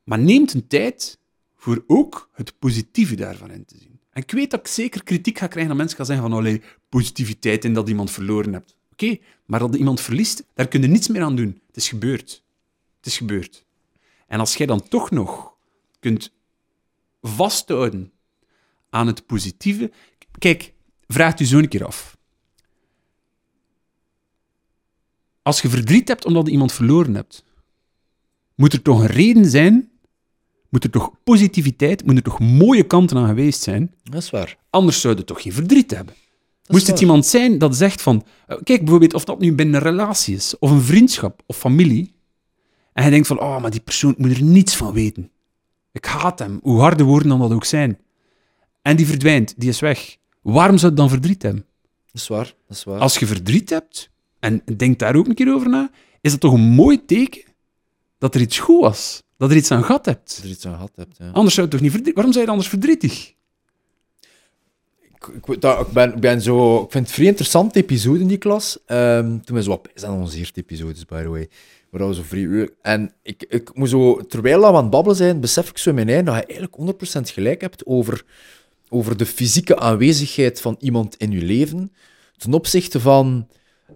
Maar neemt een tijd voor ook het positieve daarvan in te zien. En ik weet dat ik zeker kritiek ga krijgen dat mensen gaan zeggen van allee, positiviteit in dat iemand verloren hebt. Oké, maar dat iemand verliest, daar kun je niets meer aan doen. Het is gebeurd. Het is gebeurd. En als jij dan toch nog kunt vasthouden aan het positieve... Kijk, vraag u zo een keer af. Als je verdriet hebt omdat je iemand verloren hebt, moet er toch een reden zijn, moet er toch positiviteit, moet er toch mooie kanten aan geweest zijn, Dat is waar. anders zou je toch geen verdriet hebben. Moest het waar. iemand zijn dat zegt van, eh, kijk bijvoorbeeld of dat nu binnen een relatie is, of een vriendschap, of familie, en hij denkt van, oh, maar die persoon moet er niets van weten. Ik haat hem, hoe harde woorden dan dat ook zijn. En die verdwijnt, die is weg. Waarom zou je dan verdriet hebben? Dat is waar. Dat is waar. Als je verdriet hebt, en denk daar ook een keer over na, is dat toch een mooi teken dat er iets goed was. Dat er iets aan gehad hebt. Je er iets aan gehad hebt. Ja. Anders zou je toch niet verdrietig... Waarom zou je anders verdrietig? Ik, ik, dat- ik ben, ben zo... Ik vind het vrij interessante episode in die klas. Ehm, toen we zo op... zijn onze eerste episodes, by the way. Maar dat was zo vrij... En ik, ik moet zo... Terwijl we aan het babbelen zijn, besef ik zo in mijn eind dat je eigenlijk 100% gelijk hebt over, over de fysieke aanwezigheid van iemand in je leven ten opzichte van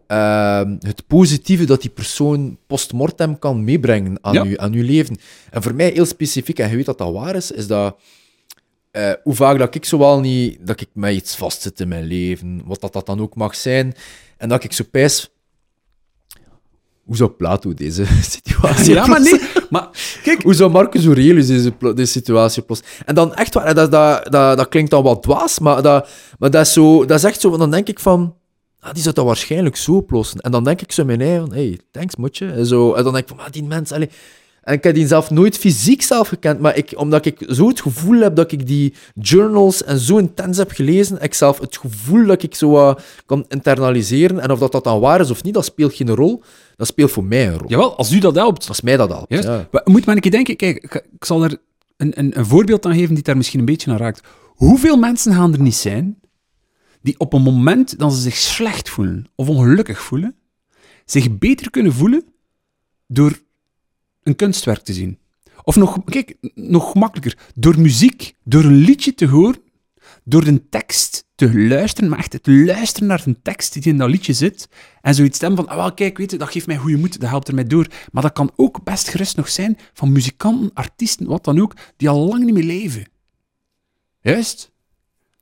ehm, het positieve dat die persoon postmortem kan meebrengen aan, Ja. je, aan je leven. En voor mij heel specifiek, en je weet dat dat waar is, is dat eh, hoe vaak dat ik zowel niet, dat ik met iets vastzit in mijn leven, wat dat, dat dan ook mag zijn, en dat ik zo pijs, hoe zou Plato deze <laughs> situatie Ja, maar nee. Maar kijk, Hoe zou Marcus Aurelius deze, deze situatie oplossen? En dan echt dat, dat, dat, dat klinkt dan wat dwaas, maar, dat, maar dat, is zo, dat is echt zo, want dan denk ik van, ah, die zou dat waarschijnlijk zo oplossen. En dan denk ik zo in mijn eigen, hey, thanks motje. En, zo, en dan denk ik van, ah, die mens, allee. En ik heb die zelf nooit fysiek zelf gekend, maar ik, omdat ik zo het gevoel heb dat ik die journals en zo intens heb gelezen, ik zelf het gevoel dat ik zo kan internaliseren. En of dat, dat dan waar is of niet, dat speelt geen rol. Dat speelt voor mij een rol. jawel, als u dat helpt... Als mij dat helpt. Juist. Ja. Maar Moet maar een keer denken, kijk, ik, ik zal er een, een, een voorbeeld aan geven die daar misschien een beetje naar raakt. Hoeveel mensen gaan er niet zijn die op een moment dat ze zich slecht voelen of ongelukkig voelen, zich beter kunnen voelen door een kunstwerk te zien? Of nog, kijk, nog gemakkelijker, door muziek, door een liedje te horen, door een tekst te luisteren, maar echt het luisteren naar een tekst die in dat liedje zit, en zoiets stemmen van, ah, kijk, weet je, dat geeft mij goede moed, dat helpt er mij door. Maar dat kan ook best gerust nog zijn van muzikanten, artiesten, wat dan ook, die al lang niet meer leven. Juist?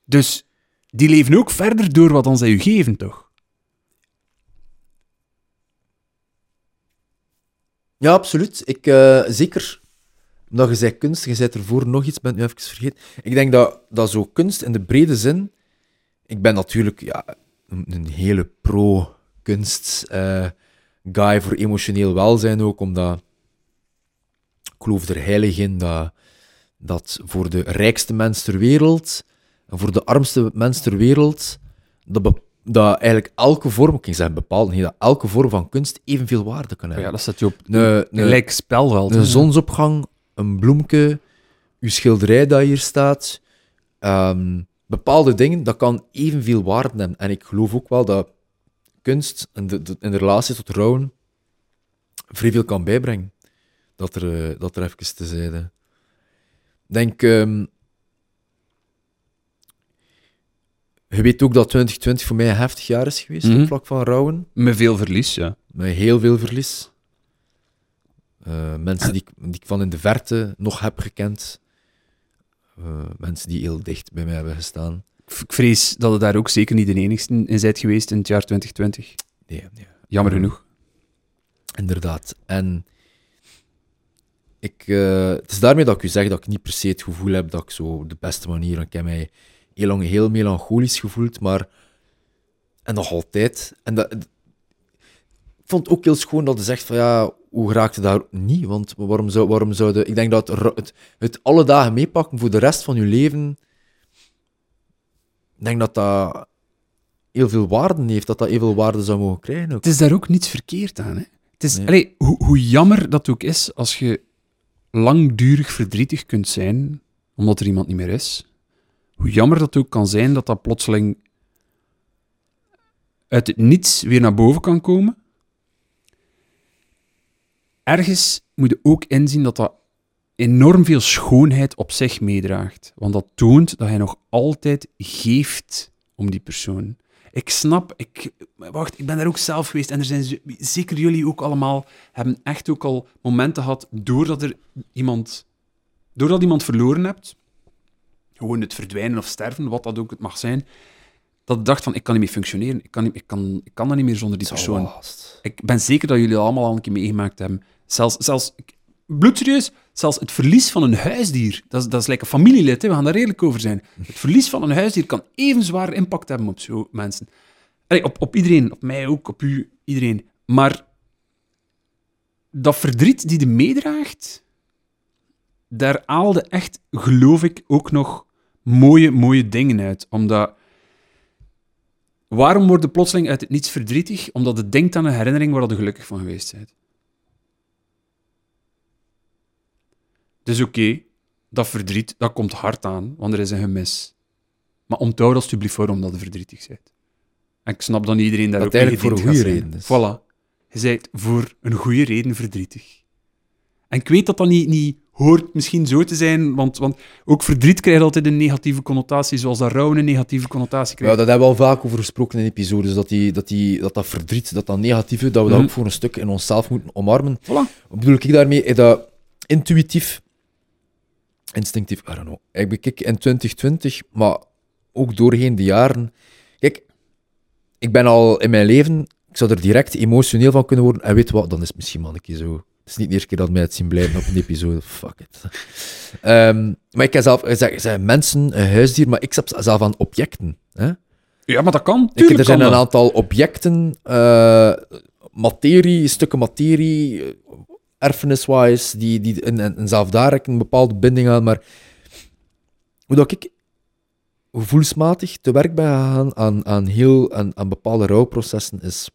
Dus die leven ook verder door wat dan zij u geven, toch? Ja, absoluut. Ik, eh, zeker omdat je zei kunst, je zei ervoor nog iets, ben nu even vergeten. Ik denk dat, dat zo kunst in de brede zin... Ik ben natuurlijk ja, een, hele pro-kunst eh, guy voor emotioneel welzijn ook, omdat ik geloof er heilig in dat, dat voor de rijkste mens ter wereld voor de armste mens ter wereld dat, dat eigenlijk elke vorm, ik zeggen bepaald, niet, dat elke vorm van kunst evenveel waarde kan hebben. Ja, dat staat je op Een- gelijk spelveld. een hè. zonsopgang, een bloemke, uw schilderij dat hier staat. ehm, bepaalde dingen, dat kan evenveel waarde hebben. En ik geloof ook wel dat kunst in de, de- in de relatie tot rouwen vrij veel kan bijbrengen. Dat er, eh, dat er even te zijde. Ik denk... ehm, je weet ook dat 2020 voor mij een heftig jaar is geweest Mhm. op vlak van rouwen. Met veel verlies, ja. Met heel veel verlies. Eh, mensen die, ik- die ik van in de verte nog heb gekend. Eh, mensen die heel dicht bij mij hebben gestaan. Ik vrees dat het daar ook zeker niet de enigste in bent geweest in het jaar 2020. Nee, nee, Jammer Ja. genoeg. inderdaad. En ik, eh, het is daarmee dat ik u zeg dat ik niet per se het gevoel heb dat ik zo de beste manier... Heb mij heel lang heel melancholisch gevoeld, maar... En nog altijd. En dat, ik vond het ook heel schoon dat je zegt van ja, hoe raakte daar niet? Want waarom zou, waarom zou de, ik denk dat het, het, het alle dagen meepakken voor de rest van je leven Ik denk dat dat heel veel waarde heeft, dat dat heel veel waarde zou mogen krijgen. Ook. Het is daar ook niets verkeerd aan. Hè? Het is, Nee. hoe, hoe jammer dat ook is als je langdurig verdrietig kunt zijn omdat er iemand niet meer is. Hoe jammer dat ook kan zijn dat dat plotseling uit het niets weer naar boven kan komen. Ergens moet je ook inzien dat dat enorm veel schoonheid op zich meedraagt. Want dat toont dat hij nog altijd geeft om die persoon. Ik snap, ik, wacht, ik ben daar ook zelf geweest en er zijn zeker jullie ook allemaal, hebben echt ook al momenten gehad doordat er iemand, doordat iemand verloren hebt, gewoon het verdwijnen of sterven, wat dat ook het mag zijn, dat ik dacht van, ik kan niet meer functioneren, ik kan, niet, ik kan, ik kan dat niet meer zonder die persoon. Ik ben zeker dat jullie dat allemaal al een keer meegemaakt hebben. Zelfs, zelfs bloedserieus, zelfs het verlies van een huisdier, dat is, dat is een familielid, hè, we gaan daar redelijk over zijn. Het verlies van een huisdier kan even zwaar impact hebben op zo mensen. Allee, op, op iedereen, op mij ook, op u, iedereen. Maar dat verdriet die je meedraagt, daar haalde echt, geloof ik, ook nog mooie, mooie dingen uit. Omdat... Waarom word je plotseling uit het niets verdrietig? Omdat je denkt aan een herinnering waar je gelukkig van geweest bent. Dus oké, dat verdriet, dat komt hard aan, want er is een gemis. Maar onthoud alsjeblieft waarom dat je verdrietig bent. En ik snap dat niet iedereen daar Dat ook het eigenlijk voor een goede reden is. Voilà. Je bent voor een goede reden verdrietig. En ik weet dat dat niet, niet hoort misschien zo te zijn, want, want ook verdriet krijgt altijd een negatieve connotatie, zoals dat rouwen een negatieve connotatie Ja, krijgt. dat hebben we al vaak over gesproken in episodes, dat, die, dat, die, dat dat verdriet, dat dat negatieve, dat we dat Mhm. ook voor een stuk in onszelf moeten omarmen. Voilà. Wat bedoel ik daarmee? Dat intuïtief, instinctief, I don't know. Ik bekijk in 2020, maar ook doorheen de jaren. Kijk, ik ben al in mijn leven, ik zou er direct emotioneel van kunnen worden. En weet wat, dan is het misschien wel een keer zo. Het is niet de eerste keer dat mij het zien blijven op een episode. Fuck it. Ehm, maar ik heb zelf, ik zeg mensen, een huisdier, maar ik heb zelf aan objecten. Hè? Ja, maar dat kan. Ik, er zijn een dat. aantal objecten, eh, materie, stukken materie, eh, erfeniswise, die, die en, en, en zelf daar heb ik een bepaalde binding aan. Maar hoe dat ik gevoelsmatig te werk ben gegaan aan, aan, heel, aan, aan bepaalde rouwprocessen is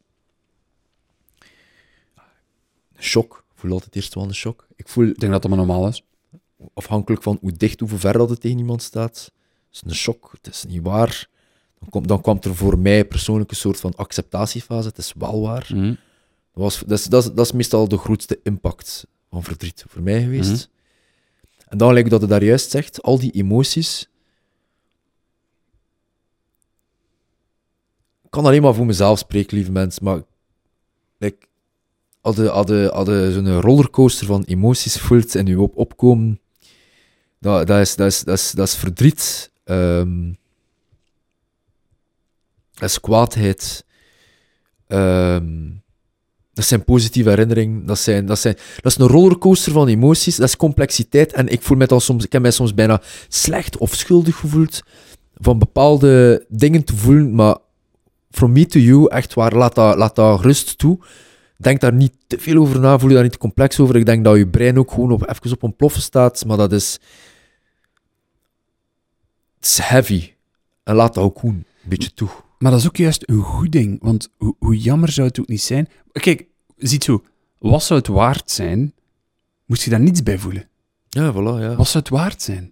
shock. Voel altijd eerst wel een shock. Ik voel, Ik denk dat dat maar normaal is. afhankelijk van hoe dicht, hoe ver dat het tegen iemand staat, is een shock. Het is niet waar. Dan, komt dan kwam er voor mij persoonlijk een soort van acceptatiefase. Het is wel waar. Mhm. Dat, was, dat, is, dat, is, dat is meestal de grootste impact van verdriet voor mij geweest. Mhm. En dan, lijkt dat je daar juist zegt, al die emoties. Ik kan alleen maar voor mezelf spreken, lieve mensen, maar like, je, als je zo'n rollercoaster van emoties voelt en je op, opkomen, dat, dat, is, dat, is, dat, is, dat is verdriet, ehm, dat is kwaadheid, ehm, dat zijn positieve herinneringen. Dat, zijn, dat, zijn, dat is een rollercoaster van emoties. Dat is complexiteit. En ik, voel mij dan soms, ik heb mij soms bijna slecht of schuldig gevoeld van bepaalde dingen te voelen. Maar from me to you, echt waar, laat dat, laat dat rust toe. Denk daar niet te veel over na, voel je daar niet te complex over. Ik denk dat je brein ook gewoon op, even op een ploffen staat. Maar dat is... Het is heavy. En laat dat ook gewoon een beetje toe. Maar dat is ook juist een goed ding, want hoe, hoe jammer zou het ook niet zijn? Kijk, ziet zo, wat zou het waard zijn? Moest je daar niets bij voelen? Ja, voilà, ja. Wat zou het waard zijn?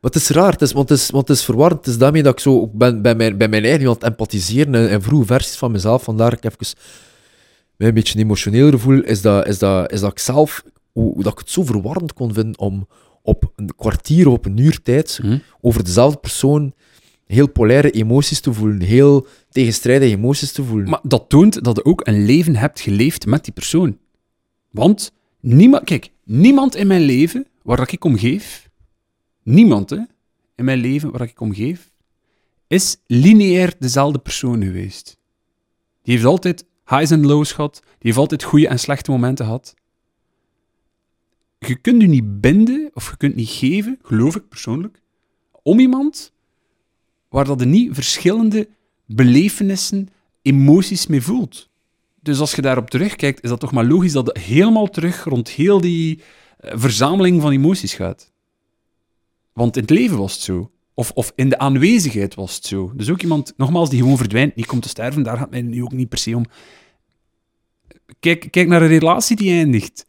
Maar het is raar, het is, want, het is, want het is verwarrend. Het is daarmee dat ik zo ben bij mijn, bij mijn eigen aan het empathiseren en, en vroege versies van mezelf. Vandaar ik even mij een beetje emotioneler voel, is dat, is dat, is dat ik zelf, hoe, hoe dat ik het zo verwarrend kon vinden om op een kwartier of op een uur tijd Hm? over dezelfde persoon heel polaire emoties te voelen, heel tegenstrijdige emoties te voelen. Maar dat toont dat je ook een leven hebt geleefd met die persoon. Want niemand, kijk, niemand in mijn leven waar ik om geef, niemand hè, in mijn leven waar ik om geef, is lineair dezelfde persoon geweest. Die heeft altijd highs en lows gehad, die heeft altijd goede en slechte momenten gehad. Je kunt je niet binden of je kunt niet geven, geloof ik persoonlijk, om iemand waar dat je niet verschillende belevenissen, emoties mee voelt. Dus als je daarop terugkijkt, is dat toch maar logisch dat het helemaal terug rond heel die eh, verzameling van emoties gaat. Want in het leven was het zo. Of, of in de aanwezigheid was het zo. Dus ook iemand, nogmaals, die gewoon verdwijnt, niet komt te sterven, daar gaat mij nu ook niet per se om. Kijk, kijk naar een relatie die eindigt.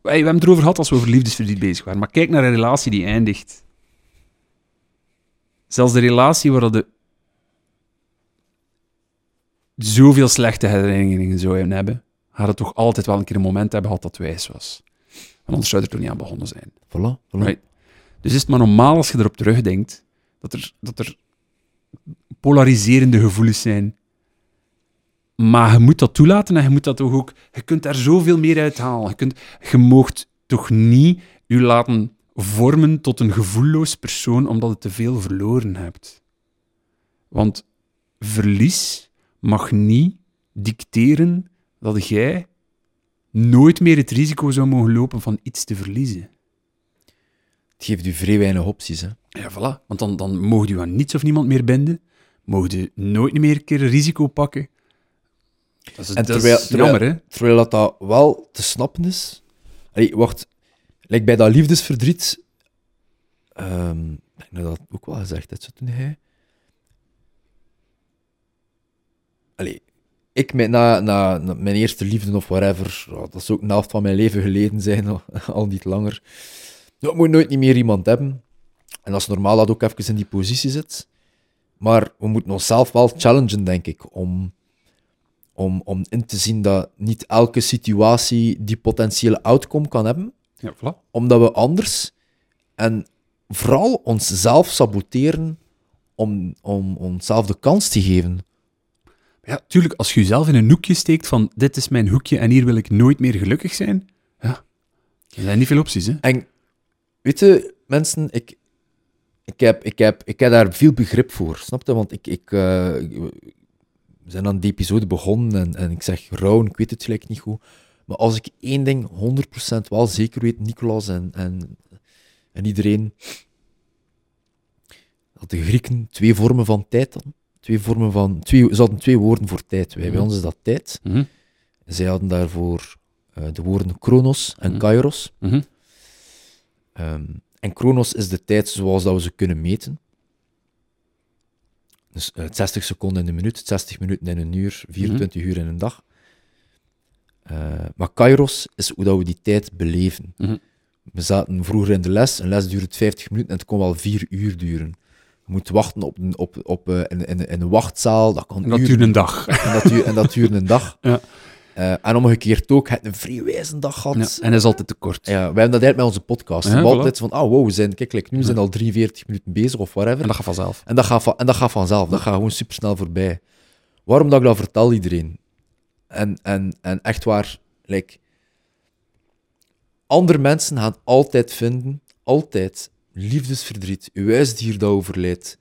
Wij- We hebben het erover gehad als we over liefdesverdriet bezig waren, maar kijk naar een relatie die eindigt. Zelfs de relatie waar de zoveel slechte herinneringen zou hebben, gaat het toch altijd wel een keer een moment hebben gehad dat wijs was. Want anders zou er toch niet aan begonnen zijn. Voilà, voilà. Right. Dus is het maar normaal als je erop terugdenkt dat er, dat er polariserende gevoelens zijn. Maar je moet dat toelaten en je moet dat toch ook... Je kunt daar zoveel meer uit halen. Je, kunt, je moogt toch niet je laten vormen tot een gevoelloos persoon omdat je te veel verloren hebt. Want verlies mag niet dicteren dat jij nooit meer het risico zou mogen lopen van iets te verliezen. Het geeft u vrij weinig opties. Hè. Ja, voilà. Want dan, dan mogen je aan niets of niemand meer binden. Mogen je nooit meer een keer risico pakken. Dat is, En dat terwijl- is terwijl- jammer, hè? Terwijl dat, dat wel te snappen is. Allee, wacht. Like bij dat liefdesverdriet. ehm, ik denk dat dat ook wel gezegd heeft, toen hij. Allee, ik met, na, na, na mijn eerste liefde of whatever, dat is ook een helft van mijn leven geleden zijn, <laughs> al, al niet langer. Ik moet nooit niet meer iemand hebben. En dat is normaal dat ook even in die positie zit. Maar we moeten onszelf wel challengen, denk ik, om om, om in te zien dat niet elke situatie die potentiële outcome kan hebben, Ja, voilà. omdat we anders en vooral onszelf saboteren om, om onszelf de kans te geven. Ja, tuurlijk, als je jezelf in een hoekje steekt van dit is mijn hoekje en hier wil ik nooit meer gelukkig zijn, ja, er zijn niet veel opties, hè? En weet je, mensen, ik, ik, heb, ik, heb, ik heb daar veel begrip voor, snap je? Want ik, ik, eh, we zijn aan die episode begonnen en, en ik zeg rouw, ik weet het gelijk niet goed. Maar als ik één ding 100% wel zeker weet, Nicolas en, en, en iedereen, dat de Grieken twee vormen van tijd hadden. Twee vormen van, twee, ze hadden twee woorden voor tijd. Wij, bij Mhm. ons is dat tijd. Mhm, Zij hadden daarvoor eh, de woorden chronos en Mhm. kairos. Mhm. Ehm, en chronos is de tijd zoals dat we ze kunnen meten. Dus eh, 60 seconden in een minuut, 60 minuten in een uur, 24 uur in een dag. Eh, maar kairos is hoe dat we die tijd beleven. Mhm. We zaten vroeger in de les, een les duurt 50 minuten en het kon wel 4 uur duren. Je moet wachten op, op, op, eh, in, in, in een wachtzaal, dat kan En dat uren duurt een dag. <laughs> en dat, duurt, en dat duurt een dag. <laughs> Ja. Eh, en omgekeerd ook, het een vrij wijze dag gehad. Ja, en dat is altijd te kort. Ja, wij hebben dat eigenlijk met onze podcast. Ja, we voilà. altijd van, oh wow, we zijn, kijk, like, nu Ja. zijn al 43 minuten bezig of whatever. En dat gaat vanzelf. En dat gaat, van, en dat gaat vanzelf, dat gaat gewoon supersnel voorbij. Waarom dat ik dat vertel iedereen? En, en, en echt waar, like, andere mensen gaan altijd vinden, altijd, liefdesverdriet, uw huisdier dat overlijdt,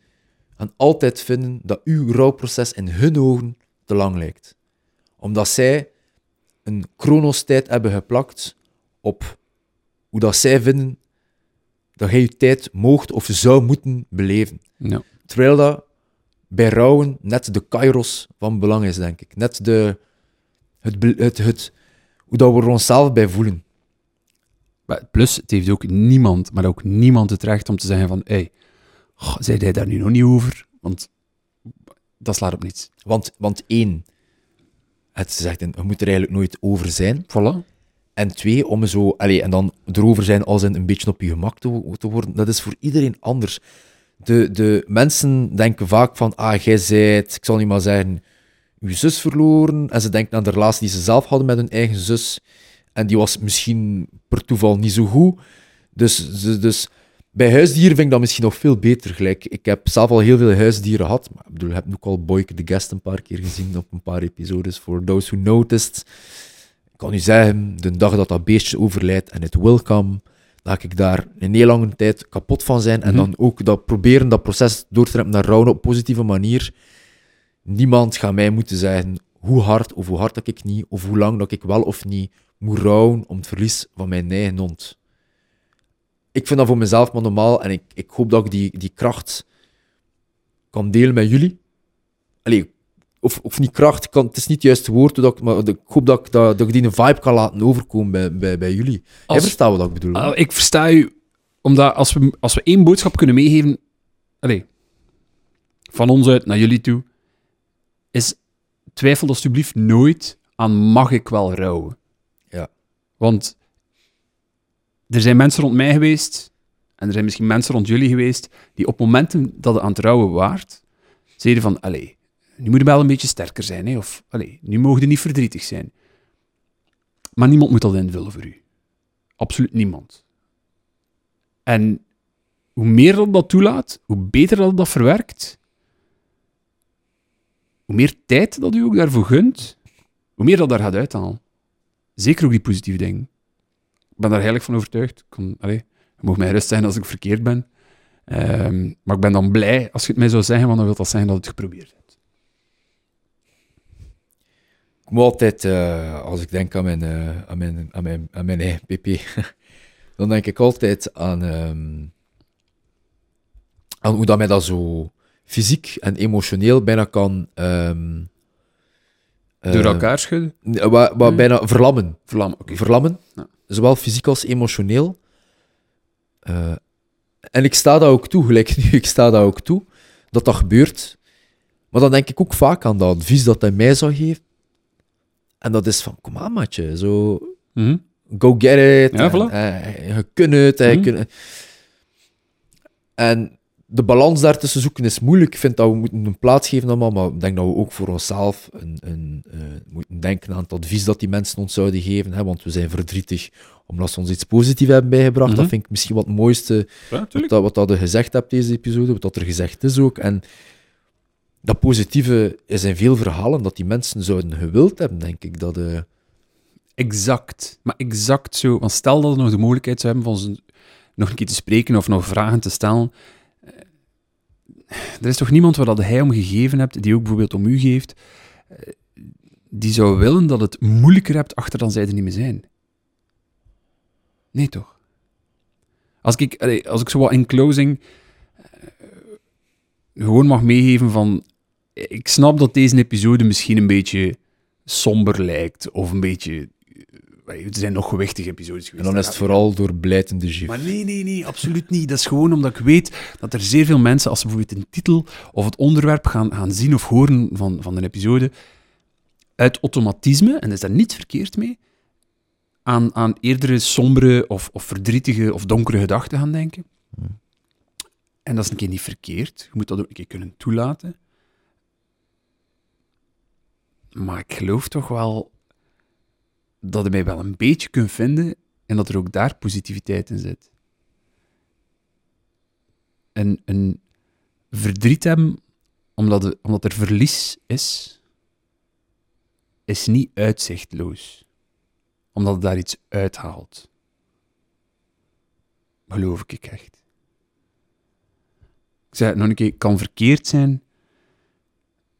gaan altijd vinden dat uw rouwproces in hun ogen te lang lijkt. Omdat zij een chronostijd hebben geplakt op hoe dat zij vinden dat jij je tijd moogt of zou moeten beleven. Ja. Terwijl dat bij rouwen net de kairos van belang is, denk ik. Net de, het, het, het, hoe dat we er onszelf bij voelen. Plus, het heeft ook niemand, maar ook niemand het recht om te zeggen van, hé, hey, zei jij daar nu nog niet over? Want dat slaat op niets. Want, want één, het zegt, een- je moet er eigenlijk nooit over zijn. Voilà. En twee, om zo, allee, en dan erover zijn als in een beetje op je gemak te, te worden, dat is voor iedereen anders. De, de mensen denken vaak van, ah, jij zijt, ik zal niet maar zeggen, je zus verloren. En ze denken aan de relatie die ze zelf hadden met hun eigen zus. En die was misschien per toeval niet zo goed. Dus, dus, dus bij huisdieren vind ik dat misschien nog veel beter. Gelijk, ik heb zelf al heel veel huisdieren gehad. Maar ik bedoel, ik heb ook al Boyke de Guest een paar keer gezien op een paar episodes. For those who noticed. Ik kan u zeggen, de dag dat dat beestje overlijdt en het will come, laat ik daar een heel lange tijd kapot van zijn. En Mhm. dan ook dat proberen dat proces door te trekken naar rouwen op een positieve manier. Niemand gaat mij moeten zeggen hoe hard of hoe hard dat ik niet, of hoe lang dat ik wel of niet moet rouwen om het verlies van mijn eigen hond. Ik vind dat voor mezelf maar normaal en ik, ik hoop dat ik die, die kracht kan delen met jullie. Allee, of, of niet kracht, kan, het is niet het juiste woord, dat ik, maar ik hoop dat ik, dat, dat ik die een vibe kan laten overkomen bij, bij, bij jullie. Jij Als- verstaat wat ik bedoel. Ah, ik versta u omdat als we, als we één boodschap kunnen meegeven, allee, van ons uit naar jullie toe, is twijfel alsjeblieft nooit aan mag ik wel rouwen. Ja. Want er zijn mensen rond mij geweest, en er zijn misschien mensen rond jullie geweest, die op momenten dat het aan het rouwen waard, zeiden van, allee, nu moet je wel een beetje sterker zijn, hè? of allee, nu mogen je niet verdrietig zijn. Maar niemand moet dat invullen voor u. Absoluut niemand. En hoe meer dat dat toelaat, hoe beter dat dat verwerkt, hoe meer tijd dat u ook daarvoor gunt, hoe meer dat daar gaat uithalen. Zeker ook die positieve dingen. Ik ben daar heilig van overtuigd. Ik allee, je mag mij gerust zijn als ik verkeerd ben. Ehm, maar ik ben dan blij als je het mij zou zeggen, want dan wil dat zeggen dat je het geprobeerd hebt. Ik moet altijd, eh, als ik denk aan mijn, eh, aan mijn, aan mijn, aan mijn eigen pp, <laughs> dan denk ik altijd aan, ehm, aan hoe dat mij dat zo fysiek en emotioneel bijna kan... ehm, Door eh, elkaar schudden? Wat Hmm. bijna verlammen. Oké. Verlammen. Ja. Zowel fysiek als emotioneel. Eh, en ik sta daar ook toe, <laughs> gelijk nu, ik sta daar ook toe, dat dat gebeurt. Maar dan denk ik ook vaak aan dat advies dat hij mij zou geven. En dat is van, kom aan matje, zo, Mhm. go get it. Ja, en, voilà. eh, je kunt het. eh, Mhm. kunt- En de balans daartussen zoeken is moeilijk. Ik vind dat we moeten een plaats geven allemaal, maar ik denk dat we ook voor onszelf een, een, eh, moeten denken aan het advies dat die mensen ons zouden geven. Hè, want we zijn verdrietig omdat ze ons iets positiefs hebben bijgebracht. Mhm. Dat vind ik misschien wat het mooiste Ja, wat, dat, wat dat je gezegd hebt deze episode, wat dat er gezegd is ook. En dat positieve is in veel verhalen dat die mensen zouden gewild hebben, denk ik. Dat, eh, Exact. Maar exact zo. Want stel dat we nog de mogelijkheid zou hebben van nog een keer te spreken of nog vragen te stellen. Er is toch niemand waar dat hij om gegeven hebt, die ook bijvoorbeeld om u geeft, eh, die zou willen dat het moeilijker hebt achter dan zij er niet meer zijn. Nee, toch? Als ik, als ik zo wat in closing eh, gewoon mag meegeven van... Ik snap dat deze episode misschien een beetje somber lijkt, of een beetje... Er zijn nog gewichtige episodes en geweest. dan daar is het vooral door blijtende gif. maar nee, nee, nee, absoluut niet. Dat is gewoon omdat ik weet dat er zeer veel mensen, als ze bijvoorbeeld een titel of het onderwerp gaan, gaan zien of horen van, van een episode, uit automatisme, en is daar niets verkeerd mee, aan, aan eerdere sombere of, of verdrietige of donkere gedachten gaan denken. En dat is een keer niet verkeerd. Je moet dat ook een keer kunnen toelaten. Maar ik geloof toch wel dat je mij wel een beetje kunt vinden en dat er ook daar positiviteit in zit. Een, een verdriet hebben omdat, omdat er verlies is, is niet uitzichtloos. Omdat het daar iets uithaalt. Geloof ik echt. Ik zeg het nog een keer, kan verkeerd zijn.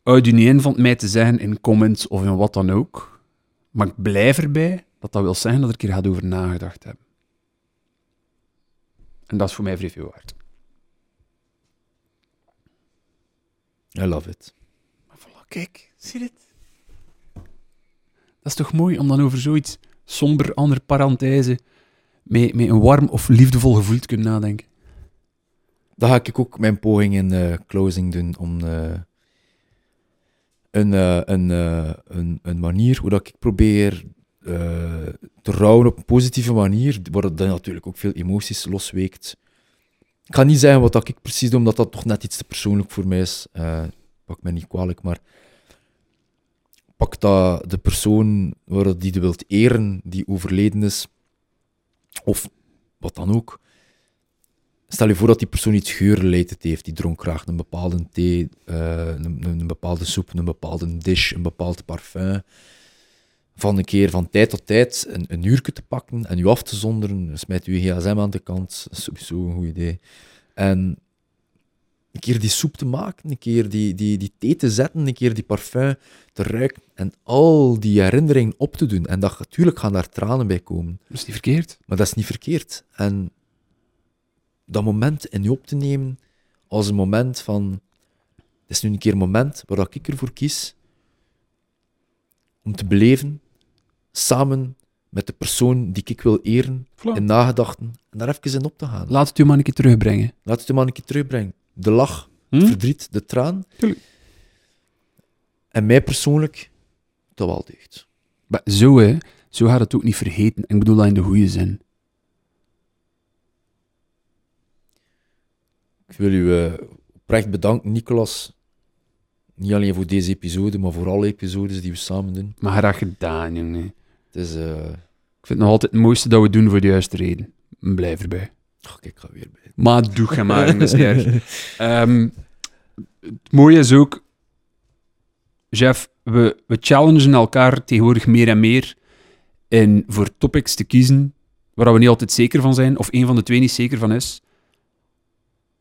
Houd u niet in van mij te zeggen in comments of in wat dan ook. Maar ik blijf erbij dat dat wil zeggen dat ik er gaat over nagedacht hebben. En dat is voor mij vrij veel waard. I love it. Maar voilà, kijk, zie je dit? Dat is toch mooi om dan over zoiets somber, andere parenthese, met, met een warm of liefdevol gevoel te kunnen nadenken. Dan ga ik ook mijn poging in eh, closing doen om eh, een, eh, een, eh, een, een manier hoe dat ik probeer eh, te rouwen op een positieve manier, waar dat dan natuurlijk ook veel emoties losweekt. Ik ga niet zeggen wat dat ik precies doe, omdat dat toch net iets te persoonlijk voor mij is. Pak me niet kwalijk, maar pak dat de persoon waar die je wilt eren, die overleden is, of wat dan ook. Stel je voor dat die persoon iets geurleidend heeft. Die dronk graag een bepaalde thee, eh, een, een, een bepaalde soep, een bepaalde dish, een bepaald parfum. Van een keer van tijd tot tijd een, een uurtje te pakken en u af te zonderen. Smijt uw gsm aan de kant. Dat is sowieso een goed idee. En een keer die soep te maken, een keer die, die, die thee te zetten, een keer die parfum te ruiken en al die herinneringen op te doen. En dat, natuurlijk gaan daar tranen bij komen. Dat is niet verkeerd. Maar dat is niet verkeerd. En dat moment in je op te nemen als een moment van... Het is nu een keer een moment waar dat ik ervoor kies om te beleven, samen met de persoon die ik wil eren, Voilà. in nagedachten, en daar even in op te gaan. Laat het u maar een keer terugbrengen. Laat het je maar een keer terugbrengen. De lach, Hm? het verdriet, de traan. Tuurlijk. En mij persoonlijk, toch wel deugd. Maar zo, hè. Zo gaat het ook niet vergeten. Ik bedoel dat in de goede zin. Ik wil u eh, oprecht bedanken, Nicolas. Niet alleen voor deze episode, maar voor alle episodes die we samen doen. Maar graag gedaan, jongen. Het is... eh, Ik vind het nog altijd het mooiste dat we doen voor de juiste reden. Blijf erbij. oh, kijk, ik ga weer bij. Maar doe je maar, dat is niet erg. <laughs> Ehm, het mooie is ook, Jeff, we, we challengen elkaar tegenwoordig meer en meer in voor topics te kiezen waar we niet altijd zeker van zijn, of één van de twee niet zeker van is.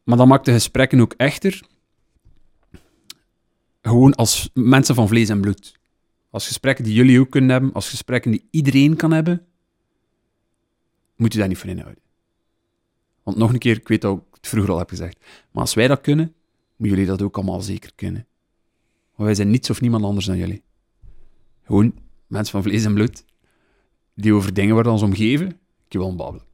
Maar dat maakt de gesprekken ook echter. Gewoon als mensen van vlees en bloed. Als gesprekken die jullie ook kunnen hebben, als gesprekken die iedereen kan hebben, moet je daar niet van inhouden. Want nog een keer, ik weet dat ik het vroeger al heb gezegd, maar als wij dat kunnen, moeten jullie dat ook allemaal zeker kunnen. Want wij zijn niets of niemand anders dan jullie. Gewoon mensen van vlees en bloed, die over dingen we ons omgeven, ik wil babbelen.